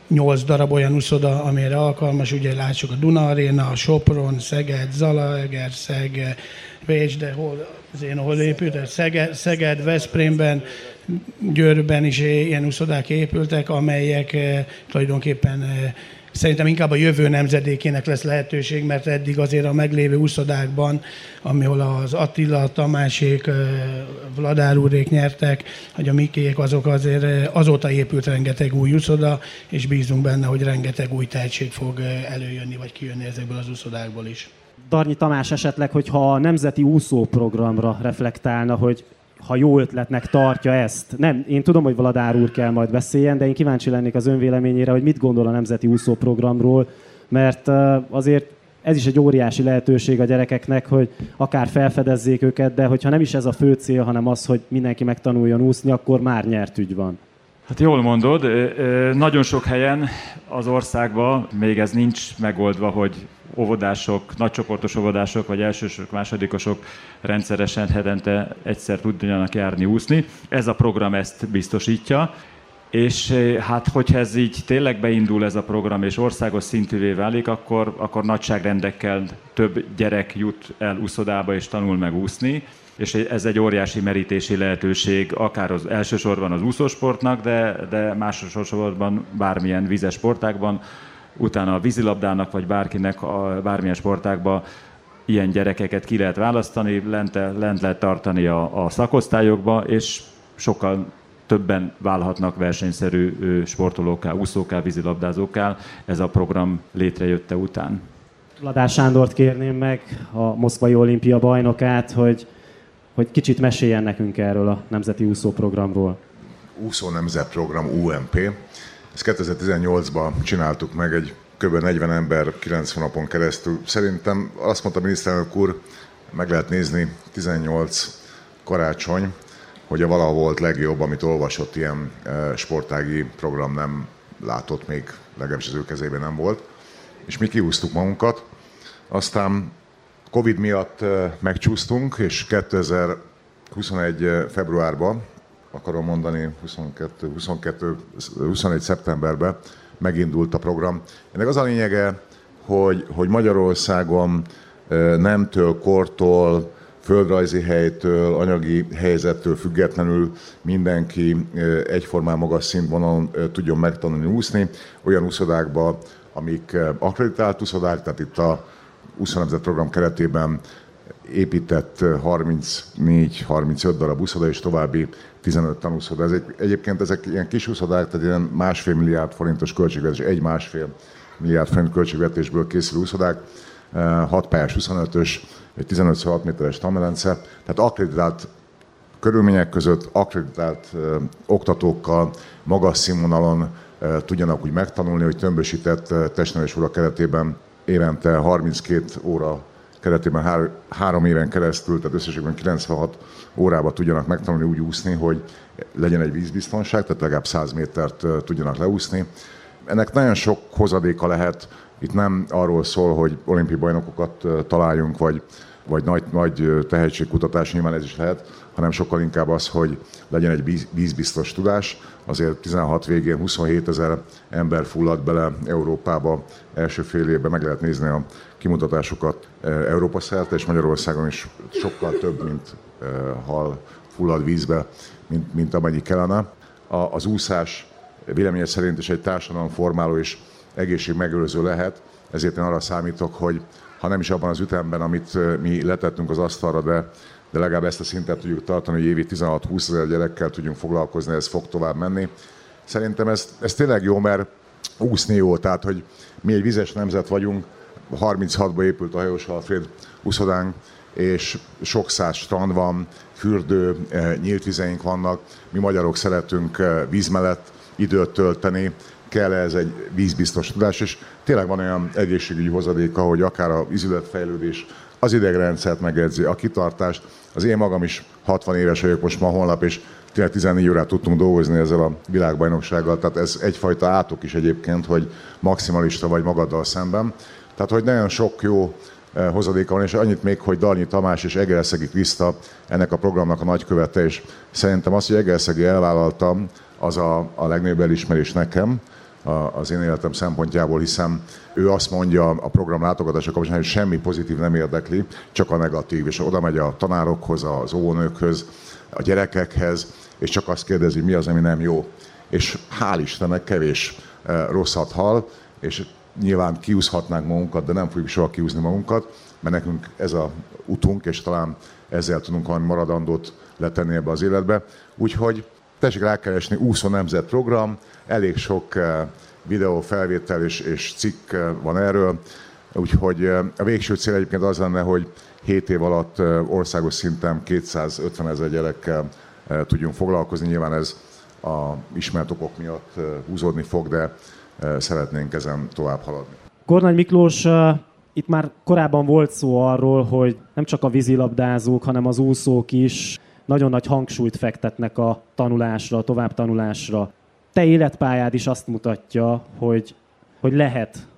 nyolc darab olyan úszoda, amire alkalmas, ugye látsuk a Duna Arena, a Sopron, Szeged, Zalaegerszeg, Pécs, de hol, az én hol épült, Szeged, Szeged, Veszprémben, Győrben is ilyen úszodák épültek, amelyek tulajdonképpen Szerintem inkább a jövő nemzedékének lesz lehetőség, mert eddig azért a meglévő úszodákban, amihol az Attila, Tamásék, Vladár úrék nyertek, hogy a Mikék azok azért azóta épült rengeteg új úszoda, és bízunk benne, hogy rengeteg új tehetség fog előjönni, vagy kijönni ezekből az úszodákból is. Darnyi Tamás esetleg, hogyha a Nemzeti Úszóprogramra reflektálna, hogy ha jó ötletnek tartja ezt. Nem, én tudom, hogy Vladár úr kell majd beszéljen, de én kíváncsi lennék az önvéleményére, hogy mit gondol a Nemzeti Úszóprogramról, mert azért ez is egy óriási lehetőség a gyerekeknek, hogy akár felfedezzék őket, de hogyha nem is ez a fő cél, hanem az, hogy mindenki megtanuljon úszni, akkor már nyert ügy van. Hát jól mondod, nagyon sok helyen az országban még ez nincs megoldva, hogy óvodások, nagycsoportos óvodások vagy elsősök, másodikosok rendszeresen hetente egyszer tudjanak járni úszni. Ez a program ezt biztosítja. És hát, hogyha ez így tényleg beindul ez a program, és országos szintűvé válik, akkor, akkor nagyságrendekkel több gyerek jut el úszodába és tanul meg úszni és ez egy óriási merítési lehetőség, akár az elsősorban az úszósportnak, de, de másosorban bármilyen vizes sportákban, utána a vízilabdának, vagy bárkinek a bármilyen sportákban ilyen gyerekeket ki lehet választani, lent, lent lehet tartani a, a szakosztályokba, és sokkal többen válhatnak versenyszerű sportolóká, úszóká, vízilabdázóká ez a program létrejötte után. Ladás Sándort kérném meg, a Moszkvai olimpia bajnokát, hogy, hogy kicsit meséljen nekünk erről a Nemzeti Úszóprogramról. Úszó Nemzet Program UMP. Ezt 2018-ban csináltuk meg egy kb. 40 ember 90 napon keresztül. Szerintem azt mondta a miniszterelnök úr, meg lehet nézni 18 karácsony, hogy a valaha volt legjobb, amit olvasott ilyen e, sportági program nem látott még, legalábbis az ő kezében nem volt. És mi kiúztuk magunkat, aztán Covid miatt e, megcsúsztunk, és 2021 e, februárban, akarom mondani 22, 22 21 szeptemberben megindult a program. Ennek az a lényege, hogy, hogy Magyarországon nemtől, kortól, földrajzi helytől, anyagi helyzettől függetlenül mindenki egyformán magas színvonalon tudjon megtanulni úszni, olyan úszodákba, amik akreditált úszodák, tehát itt a úszónemzet program keretében épített 34-35 darab úszoda és további 15 tanúszoda. Ez egy, egyébként ezek ilyen kis úszodák, tehát ilyen másfél milliárd forintos költségvetés, egy másfél milliárd forint költségvetésből készülő úszodák, 6 pályás 25-ös, egy 15-6 méteres tanmelence, tehát akreditált körülmények között akreditált ö, oktatókkal magas színvonalon ö, tudjanak úgy megtanulni, hogy tömbösített testnevelés óra keretében évente 32 óra keretében hár, három éven keresztül, tehát összességben 96 órába tudjanak megtanulni úgy úszni, hogy legyen egy vízbiztonság, tehát legalább 100 métert tudjanak leúszni. Ennek nagyon sok hozadéka lehet, itt nem arról szól, hogy olimpiai bajnokokat találjunk, vagy, vagy nagy, nagy tehetségkutatás, nyilván ez is lehet, hanem sokkal inkább az, hogy legyen egy vízbiztos tudás. Azért 16 végén 27 ezer ember fulladt bele Európába első fél évben, meg lehet nézni a kimutatásokat Európa szerte, és Magyarországon is sokkal több, mint hal fullad vízbe, mint, mint amennyi kellene. A, az úszás véleménye szerint is egy társadalomformáló és egészségmegőrző lehet, ezért én arra számítok, hogy ha nem is abban az ütemben, amit mi letettünk az asztalra, de, de legalább ezt a szintet tudjuk tartani, hogy évi 16-20 ezer gyerekkel tudjunk foglalkozni, ez fog tovább menni. Szerintem ez, ez tényleg jó, mert úszni jó, tehát hogy mi egy vizes nemzet vagyunk, 36-ban épült a hajós Alfred úszodánk, és sok száz strand van, fürdő, nyílt vizeink vannak. Mi magyarok szeretünk víz mellett időt tölteni, kell ez egy vízbiztos tudás, és tényleg van olyan egészségügyi hozadéka, hogy akár a vízületfejlődés, az idegrendszert megedzi, a kitartást. Az én magam is 60 éves vagyok most ma holnap, és 14 órát tudtunk dolgozni ezzel a világbajnoksággal, tehát ez egyfajta átok is egyébként, hogy maximalista vagy magaddal szemben. Tehát, hogy nagyon sok jó eh, hozadéka van, és annyit még, hogy Darnyi Tamás és Egerszegi Kriszta ennek a programnak a nagykövete, és szerintem azt, hogy Egerszegi elvállaltam, az a, a legnagyobb elismerés nekem, az én életem szempontjából, hiszen ő azt mondja a program látogatása kapcsán, hogy semmi pozitív nem érdekli, csak a negatív, és oda megy a tanárokhoz, az óvónőkhöz, a gyerekekhez, és csak azt kérdezi, mi az, ami nem jó. És hál' Istennek kevés eh, rosszat hall, és nyilván kiúzhatnánk magunkat, de nem fogjuk soha kiúzni magunkat, mert nekünk ez a utunk, és talán ezzel tudunk valami maradandót letenni ebbe az életbe. Úgyhogy tessék rákeresni Úszó Nemzet program, elég sok eh, videó felvétel és, és cikk eh, van erről, úgyhogy eh, a végső cél egyébként az lenne, hogy 7 év alatt országos szinten 250 ezer gyerekkel tudjunk foglalkozni. Nyilván ez a ismert okok miatt húzódni fog, de szeretnénk ezen tovább haladni. Kornány Miklós, itt már korábban volt szó arról, hogy nem csak a vízilabdázók, hanem az úszók is nagyon nagy hangsúlyt fektetnek a tanulásra, a továbbtanulásra. Te életpályád is azt mutatja, hogy, hogy lehet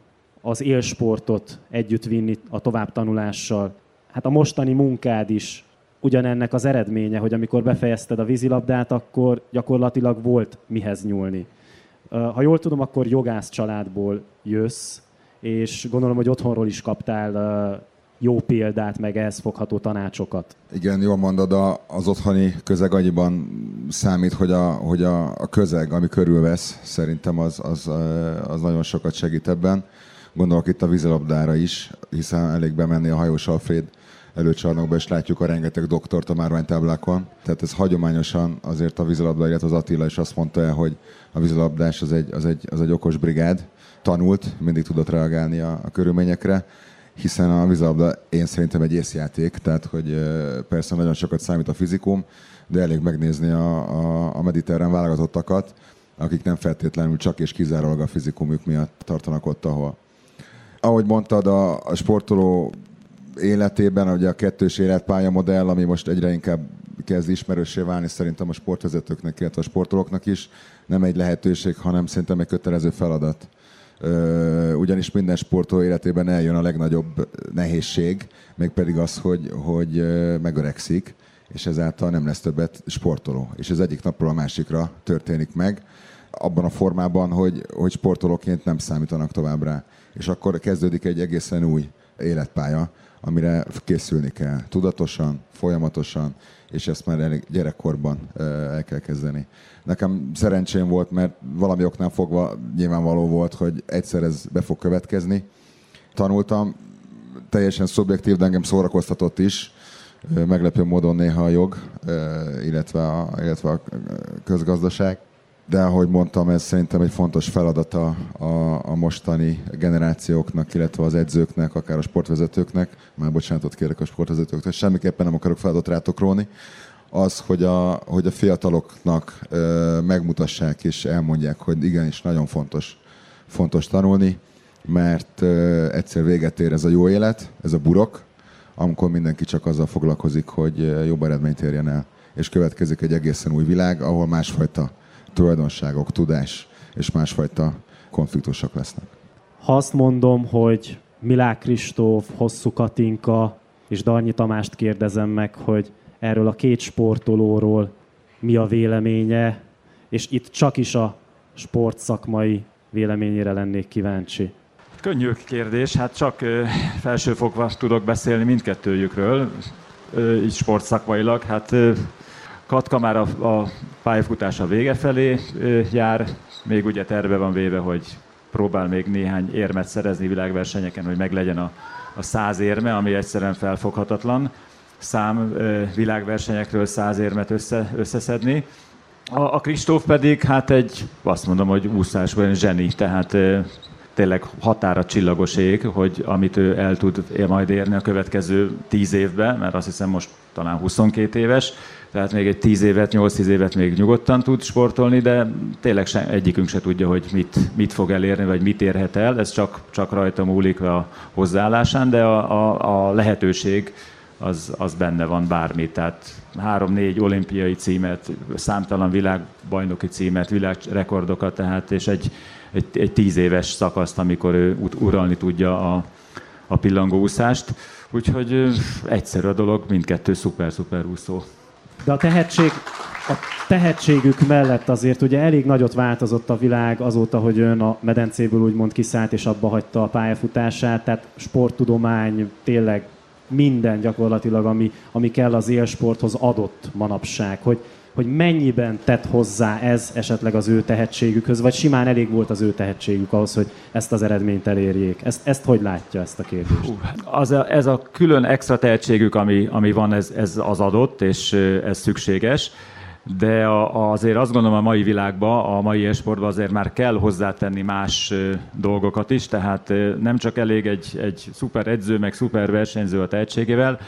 az élsportot együtt vinni a továbbtanulással. Hát a mostani munkád is ugyanennek az eredménye, hogy amikor befejezted a vízilabdát, akkor gyakorlatilag volt mihez nyúlni. Ha jól tudom, akkor jogász családból jössz, és gondolom, hogy otthonról is kaptál jó példát, meg ehhez fogható tanácsokat. Igen, jól mondod, az otthoni közeg annyiban számít, hogy a, hogy a, a közeg, ami körülvesz, szerintem az, az, az nagyon sokat segít ebben. Gondolok itt a vízilabdára is, hiszen elég bemenni a hajós Alfred előcsarnokban, és látjuk a rengeteg doktort a márványtáblákon. Tehát ez hagyományosan azért a vízilabda, illetve az Attila is azt mondta el, hogy a vízilabdás az egy, az egy, az egy okos brigád, tanult, mindig tudott reagálni a, a körülményekre, hiszen a vízilabda én szerintem egy észjáték, tehát hogy persze nagyon sokat számít a fizikum, de elég megnézni a, a, a mediterrán válogatottakat, akik nem feltétlenül csak és kizárólag a fizikumjuk miatt tartanak ott, ahol. Ahogy mondtad, a, a sportoló életében, ugye a kettős életpálya modell, ami most egyre inkább kezd ismerősé válni szerintem a sportvezetőknek, illetve a sportolóknak is, nem egy lehetőség, hanem szerintem egy kötelező feladat. Ugyanis minden sportoló életében eljön a legnagyobb nehézség, mégpedig az, hogy, hogy megöregszik, és ezáltal nem lesz többet sportoló. És ez egyik napról a másikra történik meg, abban a formában, hogy, hogy sportolóként nem számítanak tovább rá. És akkor kezdődik egy egészen új életpálya, amire készülni kell. Tudatosan, folyamatosan, és ezt már elég gyerekkorban el kell kezdeni. Nekem szerencsém volt, mert valami oknál fogva nyilvánvaló volt, hogy egyszer ez be fog következni. Tanultam, teljesen szubjektív, de engem szórakoztatott is, meglepő módon néha a jog, illetve a, illetve a közgazdaság. De ahogy mondtam, ez szerintem egy fontos feladata a, a mostani generációknak, illetve az edzőknek, akár a sportvezetőknek. Már bocsánatot kérek a sportvezetőktől, semmiképpen nem akarok feladatot rátok róni. Az, hogy a, hogy a fiataloknak ö, megmutassák és elmondják, hogy igenis nagyon fontos, fontos tanulni, mert ö, egyszer véget ér ez a jó élet, ez a burok, amikor mindenki csak azzal foglalkozik, hogy jobb eredményt érjen el. És következik egy egészen új világ, ahol másfajta tulajdonságok, tudás és másfajta konfliktusok lesznek. Ha azt mondom, hogy Milák Kristóf, Hosszú Katinka és Darnyi Tamást kérdezem meg, hogy erről a két sportolóról mi a véleménye, és itt csak is a sportszakmai véleményére lennék kíváncsi. Könnyű kérdés, hát csak felsőfokva tudok beszélni mindkettőjükről, így sportszakmailag. Hát Katka már a, a pályafutása vége felé jár, még ugye terve van véve, hogy próbál még néhány érmet szerezni világversenyeken, hogy meglegyen a, a száz érme, ami egyszerűen felfoghatatlan szám világversenyekről száz érmet össze, összeszedni. A, Kristóf pedig, hát egy, azt mondom, hogy úszásban zseni, tehát tényleg határa csillagos ég, hogy amit ő el tud majd érni a következő tíz évben, mert azt hiszem most talán 22 éves, tehát még egy 10 évet, 8-10 évet még nyugodtan tud sportolni, de tényleg se, egyikünk se tudja, hogy mit, mit fog elérni, vagy mit érhet el, ez csak, csak rajta múlik a hozzáállásán, de a, a, a lehetőség az, az benne van bármi. Tehát három-négy olimpiai címet, számtalan világbajnoki címet, világrekordokat, tehát és egy, egy, egy tíz éves szakaszt, amikor ő uralni tudja a, a pillangóúszást. Úgyhogy egyszerű a dolog, mindkettő szuper-szuper úszó. De a tehetség, a tehetségük mellett azért ugye elég nagyot változott a világ azóta, hogy ön a medencéből úgymond kiszállt és abba hagyta a pályafutását, tehát sporttudomány, tényleg minden gyakorlatilag, ami, ami kell az élsporthoz adott manapság, hogy, hogy mennyiben tett hozzá ez esetleg az ő tehetségükhöz, vagy simán elég volt az ő tehetségük ahhoz, hogy ezt az eredményt elérjék. Ezt, ezt hogy látja ezt a kérdést? Hú, az a, ez a külön extra tehetségük, ami, ami van, ez, ez az adott, és ez szükséges de azért azt gondolom a mai világban, a mai esportban azért már kell hozzátenni más dolgokat is, tehát nem csak elég egy, egy szuper edző, meg szuper versenyző a tehetségével,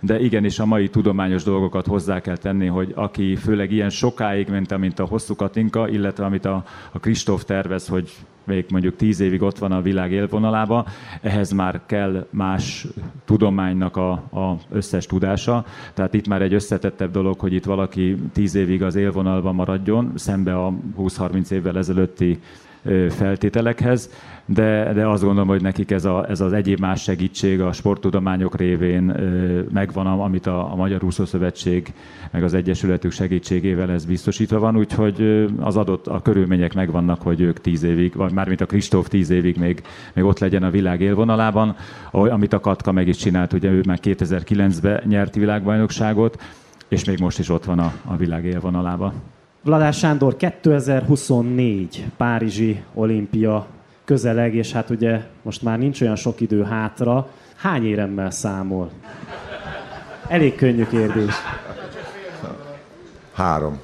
de igenis a mai tudományos dolgokat hozzá kell tenni, hogy aki főleg ilyen sokáig mint a hosszú Katinka, illetve amit a, a Kristóf tervez, hogy még mondjuk tíz évig ott van a világ élvonalába, ehhez már kell más tudománynak a, a összes tudása. Tehát itt már egy összetettebb dolog, hogy itt valaki tíz évig az élvonalban maradjon, szembe a 20-30 évvel ezelőtti feltételekhez, de, de azt gondolom, hogy nekik ez, a, ez az egyéb más segítség a sporttudományok révén megvan, amit a, a Magyar Úszószövetség meg az Egyesületük segítségével ez biztosítva van, úgyhogy az adott a körülmények megvannak, hogy ők tíz évig, vagy mármint a Kristóf tíz évig még, még ott legyen a világ élvonalában, amit a Katka meg is csinált, ugye ő már 2009-ben nyerti világbajnokságot, és még most is ott van a, a világ élvonalában. Vladár Sándor 2024 Párizsi olimpia közeleg, és hát ugye most már nincs olyan sok idő hátra. Hány éremmel számol? Elég könnyű kérdés. Három.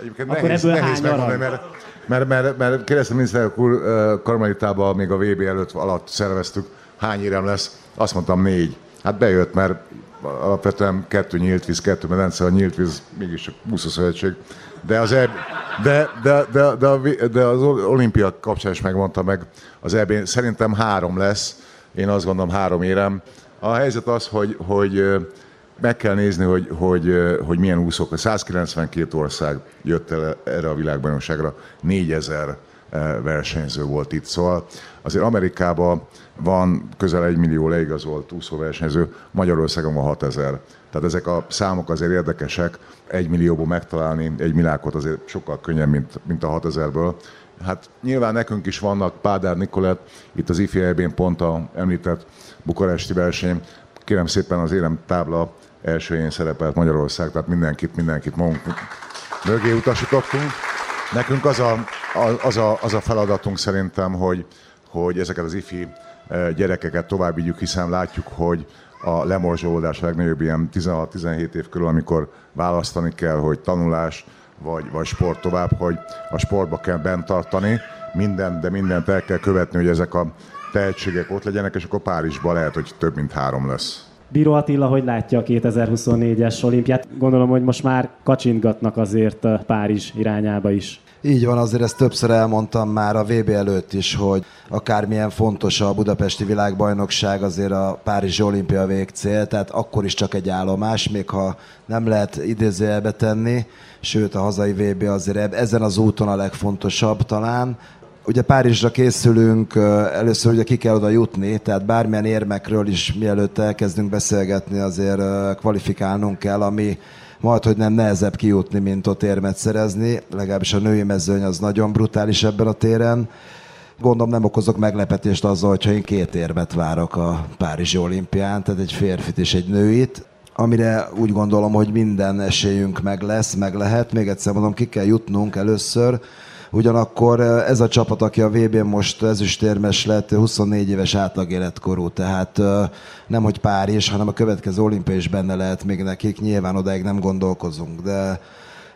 Egyébként Akkor nehéz, ebből nehéz hány megmondani, mert, mert, mert, mert kérdeztem miniszterelnök úr Karmelitában, még a VB előtt alatt szerveztük, hány érem lesz, azt mondtam négy. Hát bejött, mert alapvetően kettő nyílt víz, kettő medence, a nyílt víz mégis csak szövetség. De az, EB, de, de, de, de, de az olimpia kapcsán is megmondta meg az EB, szerintem három lesz, én azt gondolom három érem. A helyzet az, hogy, hogy meg kell nézni, hogy, hogy, hogy milyen úszók. 192 ország jött el erre a világbajnokságra, 4000 eh, versenyző volt itt. Szóval azért Amerikában van közel egy millió leigazolt úszóversenyző, Magyarországon van 6000. Tehát ezek a számok azért érdekesek. Egy millióból megtalálni egy milákot azért sokkal könnyebb, mint, mint a 6000-ből. Hát nyilván nekünk is vannak Pádár Nikolett, itt az IFI EB-n pont a említett bukaresti verseny. Kérem szépen az érem tábla első helyén szerepelt Magyarország, tehát mindenkit, mindenkit magunk mögé utasítottunk. Nekünk az a, az a, az a feladatunk szerintem, hogy, hogy ezeket az ifi eh, gyerekeket tovább vigyük, hiszen látjuk, hogy a lemorzsolódás a legnagyobb ilyen 16-17 év körül, amikor választani kell, hogy tanulás vagy, vagy sport tovább, hogy a sportba kell bent tartani, mindent, de mindent el kell követni, hogy ezek a tehetségek ott legyenek, és akkor Párizsban lehet, hogy több mint három lesz. Bíró Attila, hogy látja a 2024-es olimpiát? Gondolom, hogy most már kacsintgatnak azért uh, Párizs irányába is. Így van, azért ezt többször elmondtam már a VB előtt is, hogy akármilyen fontos a budapesti világbajnokság, azért a Párizsi olimpia végcél, tehát akkor is csak egy állomás, még ha nem lehet idézőjelbe tenni, sőt a hazai VB azért ezen az úton a legfontosabb talán. Ugye Párizsra készülünk, először ugye ki kell oda jutni, tehát bármilyen érmekről is mielőtt elkezdünk beszélgetni, azért kvalifikálnunk kell, ami majd, hogy nem nehezebb kijutni, mint ott érmet szerezni, legalábbis a női mezőny az nagyon brutális ebben a téren. Gondolom nem okozok meglepetést azzal, hogyha én két érmet várok a Párizsi olimpián, tehát egy férfit és egy nőit, amire úgy gondolom, hogy minden esélyünk meg lesz, meg lehet. Még egyszer mondom, ki kell jutnunk először. Ugyanakkor eh, ez a csapat, aki a VB-n most ezüstérmes lett, 24 éves átlagéletkorú, tehát eh, nem hogy Párizs, hanem a következő olimpia is benne lehet még nekik, nyilván odáig nem gondolkozunk, de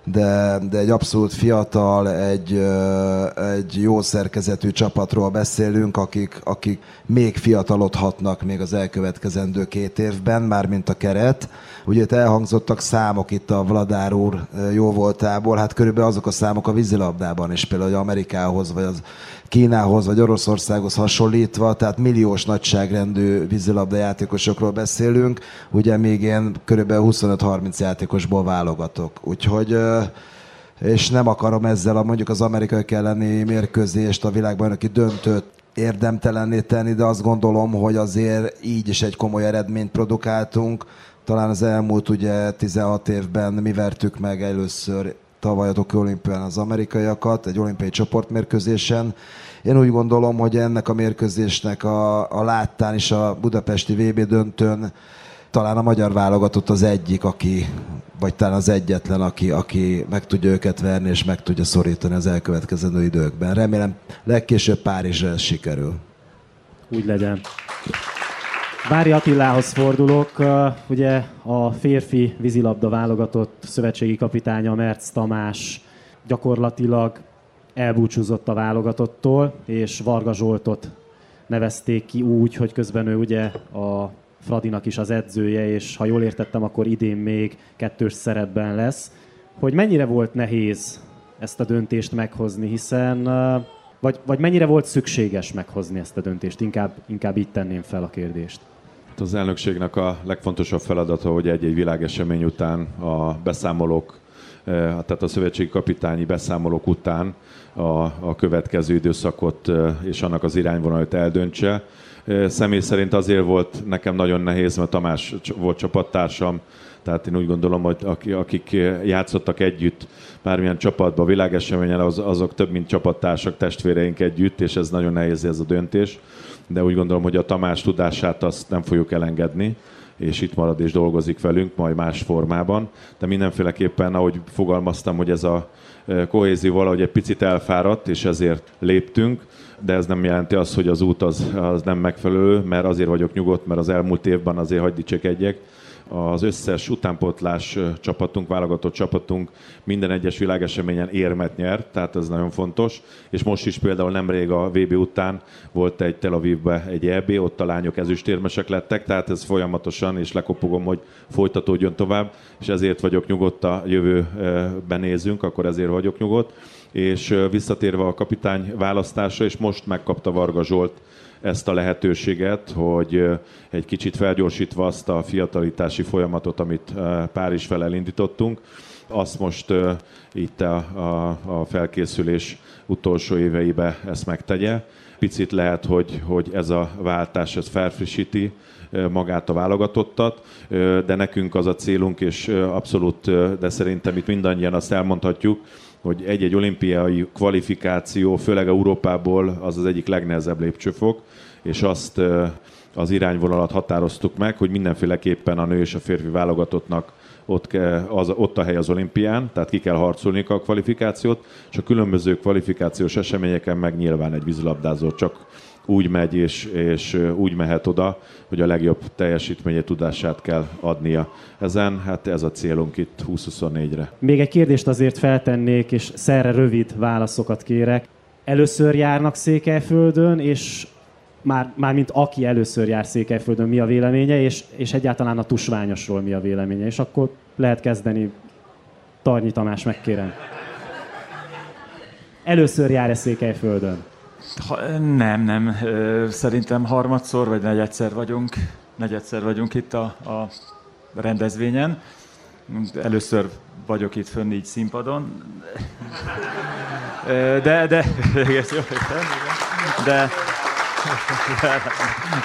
de, de egy abszolút fiatal, egy, egy jó szerkezetű csapatról beszélünk, akik, akik még fiatalodhatnak még az elkövetkezendő két évben, mármint a keret. Ugye itt elhangzottak számok itt a Vladár úr jó voltából, hát körülbelül azok a számok a vízilabdában is, például Amerikához, vagy az Kínához, vagy Oroszországhoz hasonlítva, tehát milliós nagyságrendű vízilabda játékosokról beszélünk, ugye még én körülbelül 25-30 játékosból válogatok. Úgyhogy és nem akarom ezzel a mondjuk az amerikai elleni mérkőzést, a világbajnoki döntőt érdemtelenné tenni, de azt gondolom, hogy azért így is egy komoly eredményt produkáltunk. Talán az elmúlt ugye 16 évben mi vertük meg először tavaly a Tokyo olimpián az amerikaiakat, egy olimpiai csoportmérkőzésen. Én úgy gondolom, hogy ennek a mérkőzésnek a, a láttán is a budapesti VB döntőn talán a magyar válogatott az egyik, aki, vagy talán az egyetlen, aki, aki meg tudja őket verni és meg tudja szorítani az elkövetkezendő időkben. Remélem legkésőbb Párizsra ez sikerül. Úgy legyen. Vári Attilához fordulok. Ugye a férfi vízilabda válogatott szövetségi kapitánya Merc Tamás gyakorlatilag elbúcsúzott a válogatottól, és Varga Zsoltot nevezték ki úgy, hogy közben ő ugye a Fradinak is az edzője, és ha jól értettem, akkor idén még kettős szerepben lesz. Hogy mennyire volt nehéz ezt a döntést meghozni, hiszen vagy, vagy mennyire volt szükséges meghozni ezt a döntést? Inkább, inkább így tenném fel a kérdést. Hát Az elnökségnek a legfontosabb feladata, hogy egy-egy világesemény után a beszámolók, eh, tehát a szövetségi kapitányi beszámolók után a, a következő időszakot eh, és annak az irányvonalat eldöntse. Eh, Személy szerint azért volt nekem nagyon nehéz, mert Tamás volt csapattársam, tehát én úgy gondolom, hogy aki- akik játszottak együtt bármilyen csapatban, világeseményen, az, azok több, mint csapattársak, testvéreink együtt, és ez nagyon nehéz ez a döntés. De úgy gondolom, hogy a Tamás tudását azt nem fogjuk elengedni, és itt marad és dolgozik velünk, majd más formában. De mindenféleképpen, ahogy fogalmaztam, hogy ez a eh, kohézió valahogy egy picit elfáradt, és ezért léptünk, de ez nem jelenti azt, hogy az út az, az nem megfelelő, mert azért vagyok nyugodt, mert az elmúlt évben azért hagyd dicsekedjek, az összes utánpótlás csapatunk, válogatott csapatunk minden egyes világeseményen érmet nyert, tehát ez nagyon fontos. És most is például nemrég a VB után volt egy Tel Avivbe egy EB, ott a lányok ezüstérmesek lettek, tehát ez folyamatosan, és lekopogom, hogy folytatódjon tovább, és ezért vagyok nyugodt a jövőben nézünk, akkor ezért vagyok nyugodt. És visszatérve a kapitány választása, és most megkapta Varga Zsolt ezt a lehetőséget, hogy egy kicsit felgyorsítva azt a fiatalitási folyamatot, amit Párizs fel elindítottunk, azt most itt a, a, a felkészülés utolsó éveibe ezt megtegye. Picit lehet, hogy, hogy ez a váltás ez felfrissíti magát a válogatottat, de nekünk az a célunk, és abszolút, de szerintem itt mindannyian azt elmondhatjuk, hogy egy-egy olimpiai kvalifikáció, főleg Európából az az egyik legnehezebb lépcsőfok, és azt az irányvonalat határoztuk meg, hogy mindenféleképpen a nő és a férfi válogatottnak ott, az, ott a hely az olimpián, tehát ki kell harcolni a kvalifikációt, és a különböző kvalifikációs eseményeken meg nyilván egy vízilabdázó csak úgy megy és, és úgy mehet oda, hogy a legjobb teljesítménye tudását kell adnia. Ezen, hát ez a célunk itt 2024-re. Még egy kérdést azért feltennék, és szerre rövid válaszokat kérek. Először járnak Székelyföldön, és már, már mint aki először jár Székelyföldön, mi a véleménye, és, és egyáltalán a tusványosról mi a véleménye. És akkor lehet kezdeni. Tarnyi Tamás, megkérem. Először jár-e Székelyföldön? Ha, nem, nem. Szerintem harmadszor vagy negyedszer vagyunk, negyedszer vagyunk itt a, a rendezvényen. Először vagyok itt fönn így színpadon. De, de, de, de,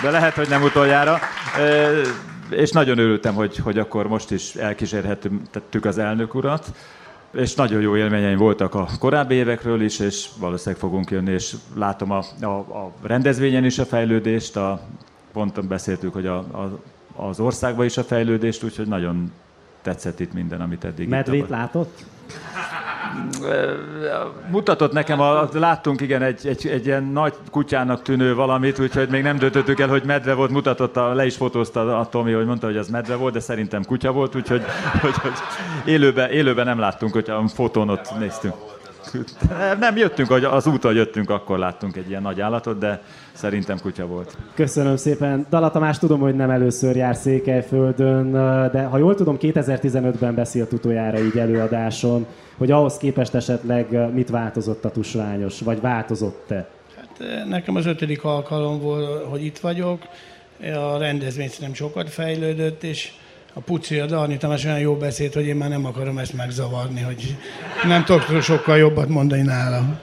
de lehet, hogy nem utoljára. És nagyon örültem, hogy, hogy akkor most is elkísérhettük az elnök urat és nagyon jó élményeim voltak a korábbi évekről is, és valószínűleg fogunk jönni, és látom a, a, a rendezvényen is a fejlődést, a, pont beszéltük, hogy a, a, az országban is a fejlődést, úgyhogy nagyon tetszett itt minden, amit eddig Medvét látott? Mutatott nekem, a, láttunk igen egy, egy, egy ilyen nagy kutyának tűnő valamit, úgyhogy még nem döntöttük el, hogy medve volt, mutatott, a, le is fotózta a Tomi, hogy mondta, hogy az medve volt, de szerintem kutya volt, úgyhogy hogy, hogy élőben, élőben nem láttunk, hogy a fotón ott néztünk. Nem jöttünk, az úton jöttünk, akkor láttunk egy ilyen nagy állatot, de szerintem kutya volt. Köszönöm szépen. Dala Tamás, tudom, hogy nem először jár Székelyföldön, de ha jól tudom, 2015-ben beszélt utoljára így előadáson, hogy ahhoz képest esetleg mit változott a tusványos, vagy változott-e? Hát nekem az ötödik alkalom volt, hogy itt vagyok. A rendezvény nem sokat fejlődött, és a Puci, a Darni Tamás olyan jó beszélt, hogy én már nem akarom ezt megzavarni, hogy nem tudok sokkal jobbat mondani nála.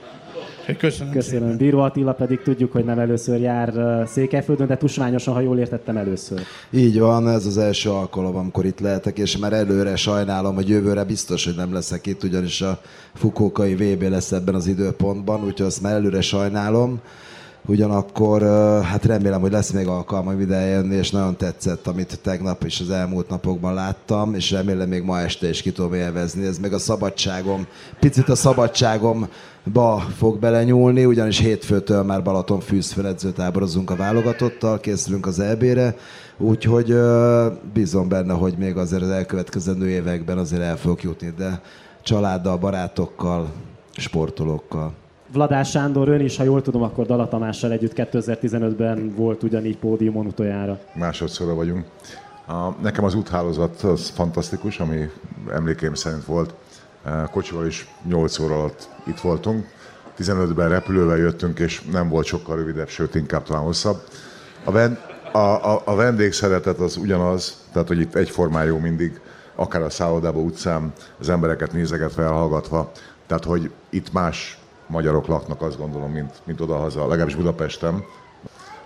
Köszönöm, Köszönöm. Szépen. Bíró Attila pedig tudjuk, hogy nem először jár Székelyföldön, de tusványosan, ha jól értettem, először. Így van, ez az első alkalom, amikor itt lehetek, és már előre sajnálom, hogy jövőre biztos, hogy nem leszek itt, ugyanis a Fukókai VB lesz ebben az időpontban, úgyhogy azt már előre sajnálom. Ugyanakkor hát remélem, hogy lesz még alkalma ide jönni, és nagyon tetszett, amit tegnap és az elmúlt napokban láttam, és remélem még ma este is ki tudom élvezni. Ez meg a szabadságom, picit a szabadságomba fog belenyúlni, ugyanis hétfőtől már Balaton fűzfeledzőtáborozunk a válogatottal, készülünk az EB-re, úgyhogy bízom benne, hogy még azért az elkövetkezendő években azért el fogok jutni, de családdal, barátokkal, sportolókkal. Vladás Sándor, ön is, ha jól tudom, akkor Dala Tamással együtt 2015-ben volt ugyanígy pódiumon utoljára. Másodszorra vagyunk. A, nekem az úthálózat az fantasztikus, ami emlékeim szerint volt. E, kocsival is 8 óra alatt itt voltunk. 15-ben repülővel jöttünk, és nem volt sokkal rövidebb, sőt inkább talán hosszabb. A, ven, a, a, a vendégszeretet az ugyanaz, tehát hogy itt egyformán jó mindig, akár a szállodába, utcán, az embereket nézegetve, elhallgatva. Tehát, hogy itt más magyarok laknak, azt gondolom, mint, mint odahaza, legalábbis Budapesten.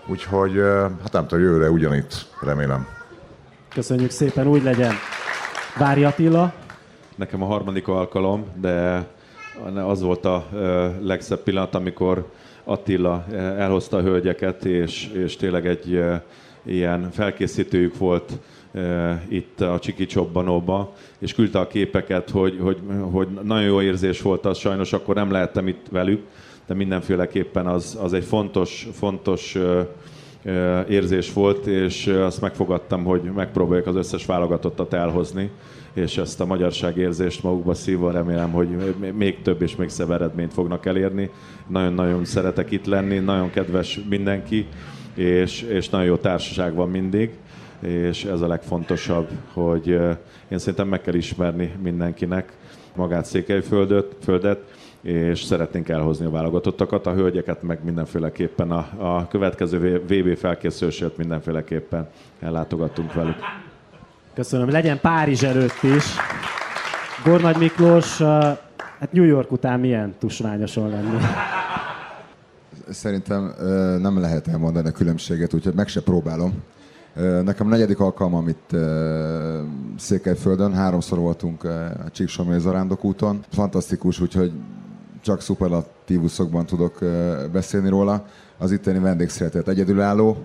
Úgyhogy, hát nem tudom, jövőre ugyanitt, remélem. Köszönjük szépen, úgy legyen. Vári Attila. Nekem a harmadik alkalom, de az volt a legszebb pillanat, amikor Attila elhozta a hölgyeket, és, és tényleg egy ilyen felkészítőjük volt itt a Csiki Csobbanóba, és küldte a képeket, hogy, hogy, hogy nagyon jó érzés volt az, sajnos akkor nem lehettem itt velük, de mindenféleképpen az, az egy fontos, fontos érzés volt, és azt megfogadtam, hogy megpróbáljuk az összes válogatottat elhozni, és ezt a magyarság érzést magukba szívva remélem, hogy még több és még szebb eredményt fognak elérni. Nagyon-nagyon szeretek itt lenni, nagyon kedves mindenki, és, és nagyon jó társaság van mindig, és ez a legfontosabb, hogy én szerintem meg kell ismerni mindenkinek magát Székelyföldet, földet, és szeretnénk elhozni a válogatottakat, a hölgyeket meg mindenféleképpen a, a következő VB felkészülését mindenféleképpen ellátogattunk velük. Köszönöm. Legyen Párizs előtt is. Gornagy Miklós, hát New York után milyen tusványoson lenni? Szerintem nem lehet elmondani a különbséget, úgyhogy meg se próbálom. Nekem negyedik alkalmam itt Székelyföldön, háromszor voltunk a Csíksomai Zarándok úton. Fantasztikus, úgyhogy csak szuperlatívuszokban tudok beszélni róla. Az itteni vendégszeretet egyedülálló,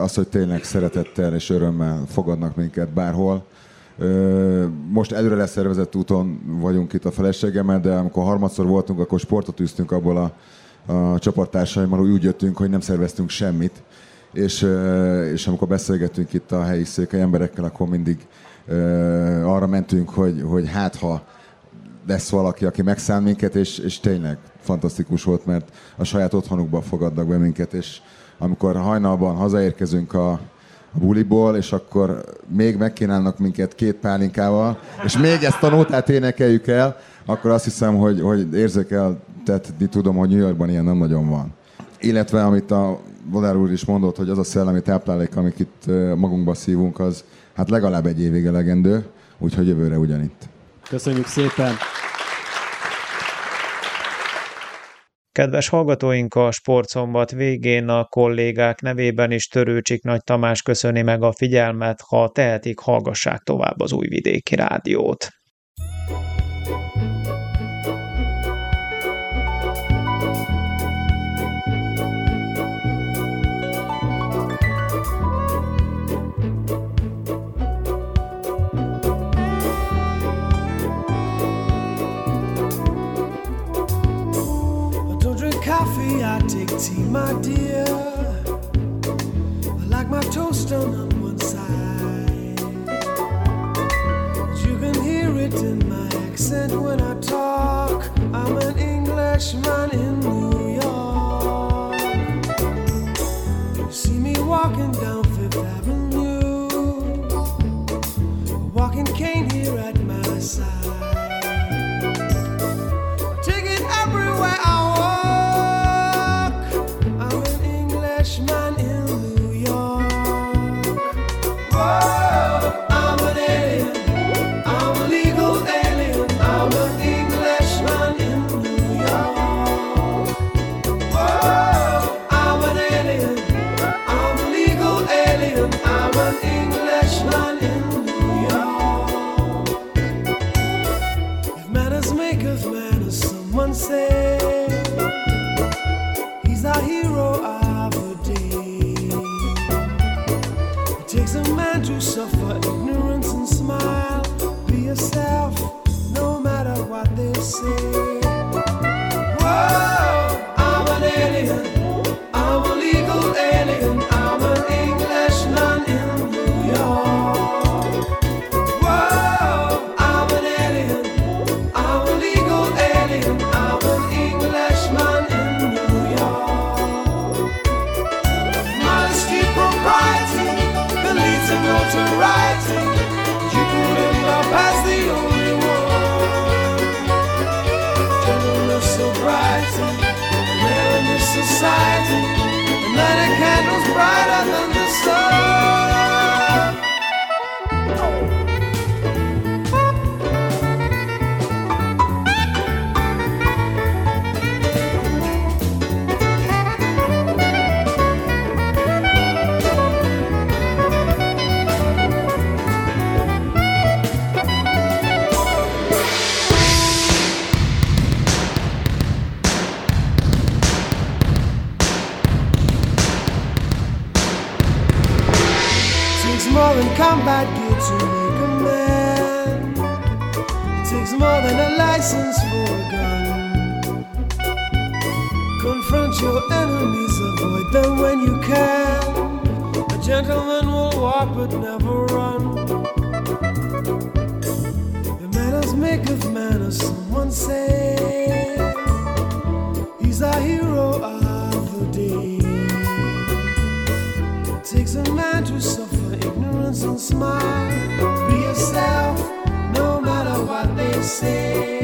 az, hogy tényleg szeretettel és örömmel fogadnak minket bárhol. Most előre leszervezett úton vagyunk itt a feleségemmel, de amikor harmadszor voltunk, akkor sportot űztünk abból a, a csapattársaimmal, úgy jöttünk, hogy nem szerveztünk semmit. És, és amikor beszélgettünk itt a helyi székely emberekkel, akkor mindig arra mentünk, hogy, hogy hát ha lesz valaki, aki megszán minket, és, és tényleg fantasztikus volt, mert a saját otthonukban fogadnak be minket, és amikor hajnalban hazaérkezünk a, a buliból, és akkor még megkínálnak minket két pálinkával, és még ezt a nótát énekeljük el, akkor azt hiszem, hogy, hogy érzékeltetni tudom, hogy New Yorkban ilyen nem nagyon van. Illetve amit a Vodár úr is mondott, hogy az a szellemi táplálék, amit itt magunkba szívunk, az hát legalább egy évig elegendő, úgyhogy jövőre ugyanitt. Köszönjük szépen! Kedves hallgatóink, a sportszombat végén a kollégák nevében is Törőcsik Nagy Tamás köszöni meg a figyelmet, ha tehetik, hallgassák tovább az Újvidéki Rádiót. Tea, my dear. I like my toast done on one side. You can hear it in my accent when I talk. I'm an Englishman in New York. You see me walking down Fifth Avenue, walking cane here at my side. License for a gun. Confront your enemies, avoid them when you can. A gentleman will walk but never run. The manners make of manners, someone say. Smile. Be yourself, no matter what they say.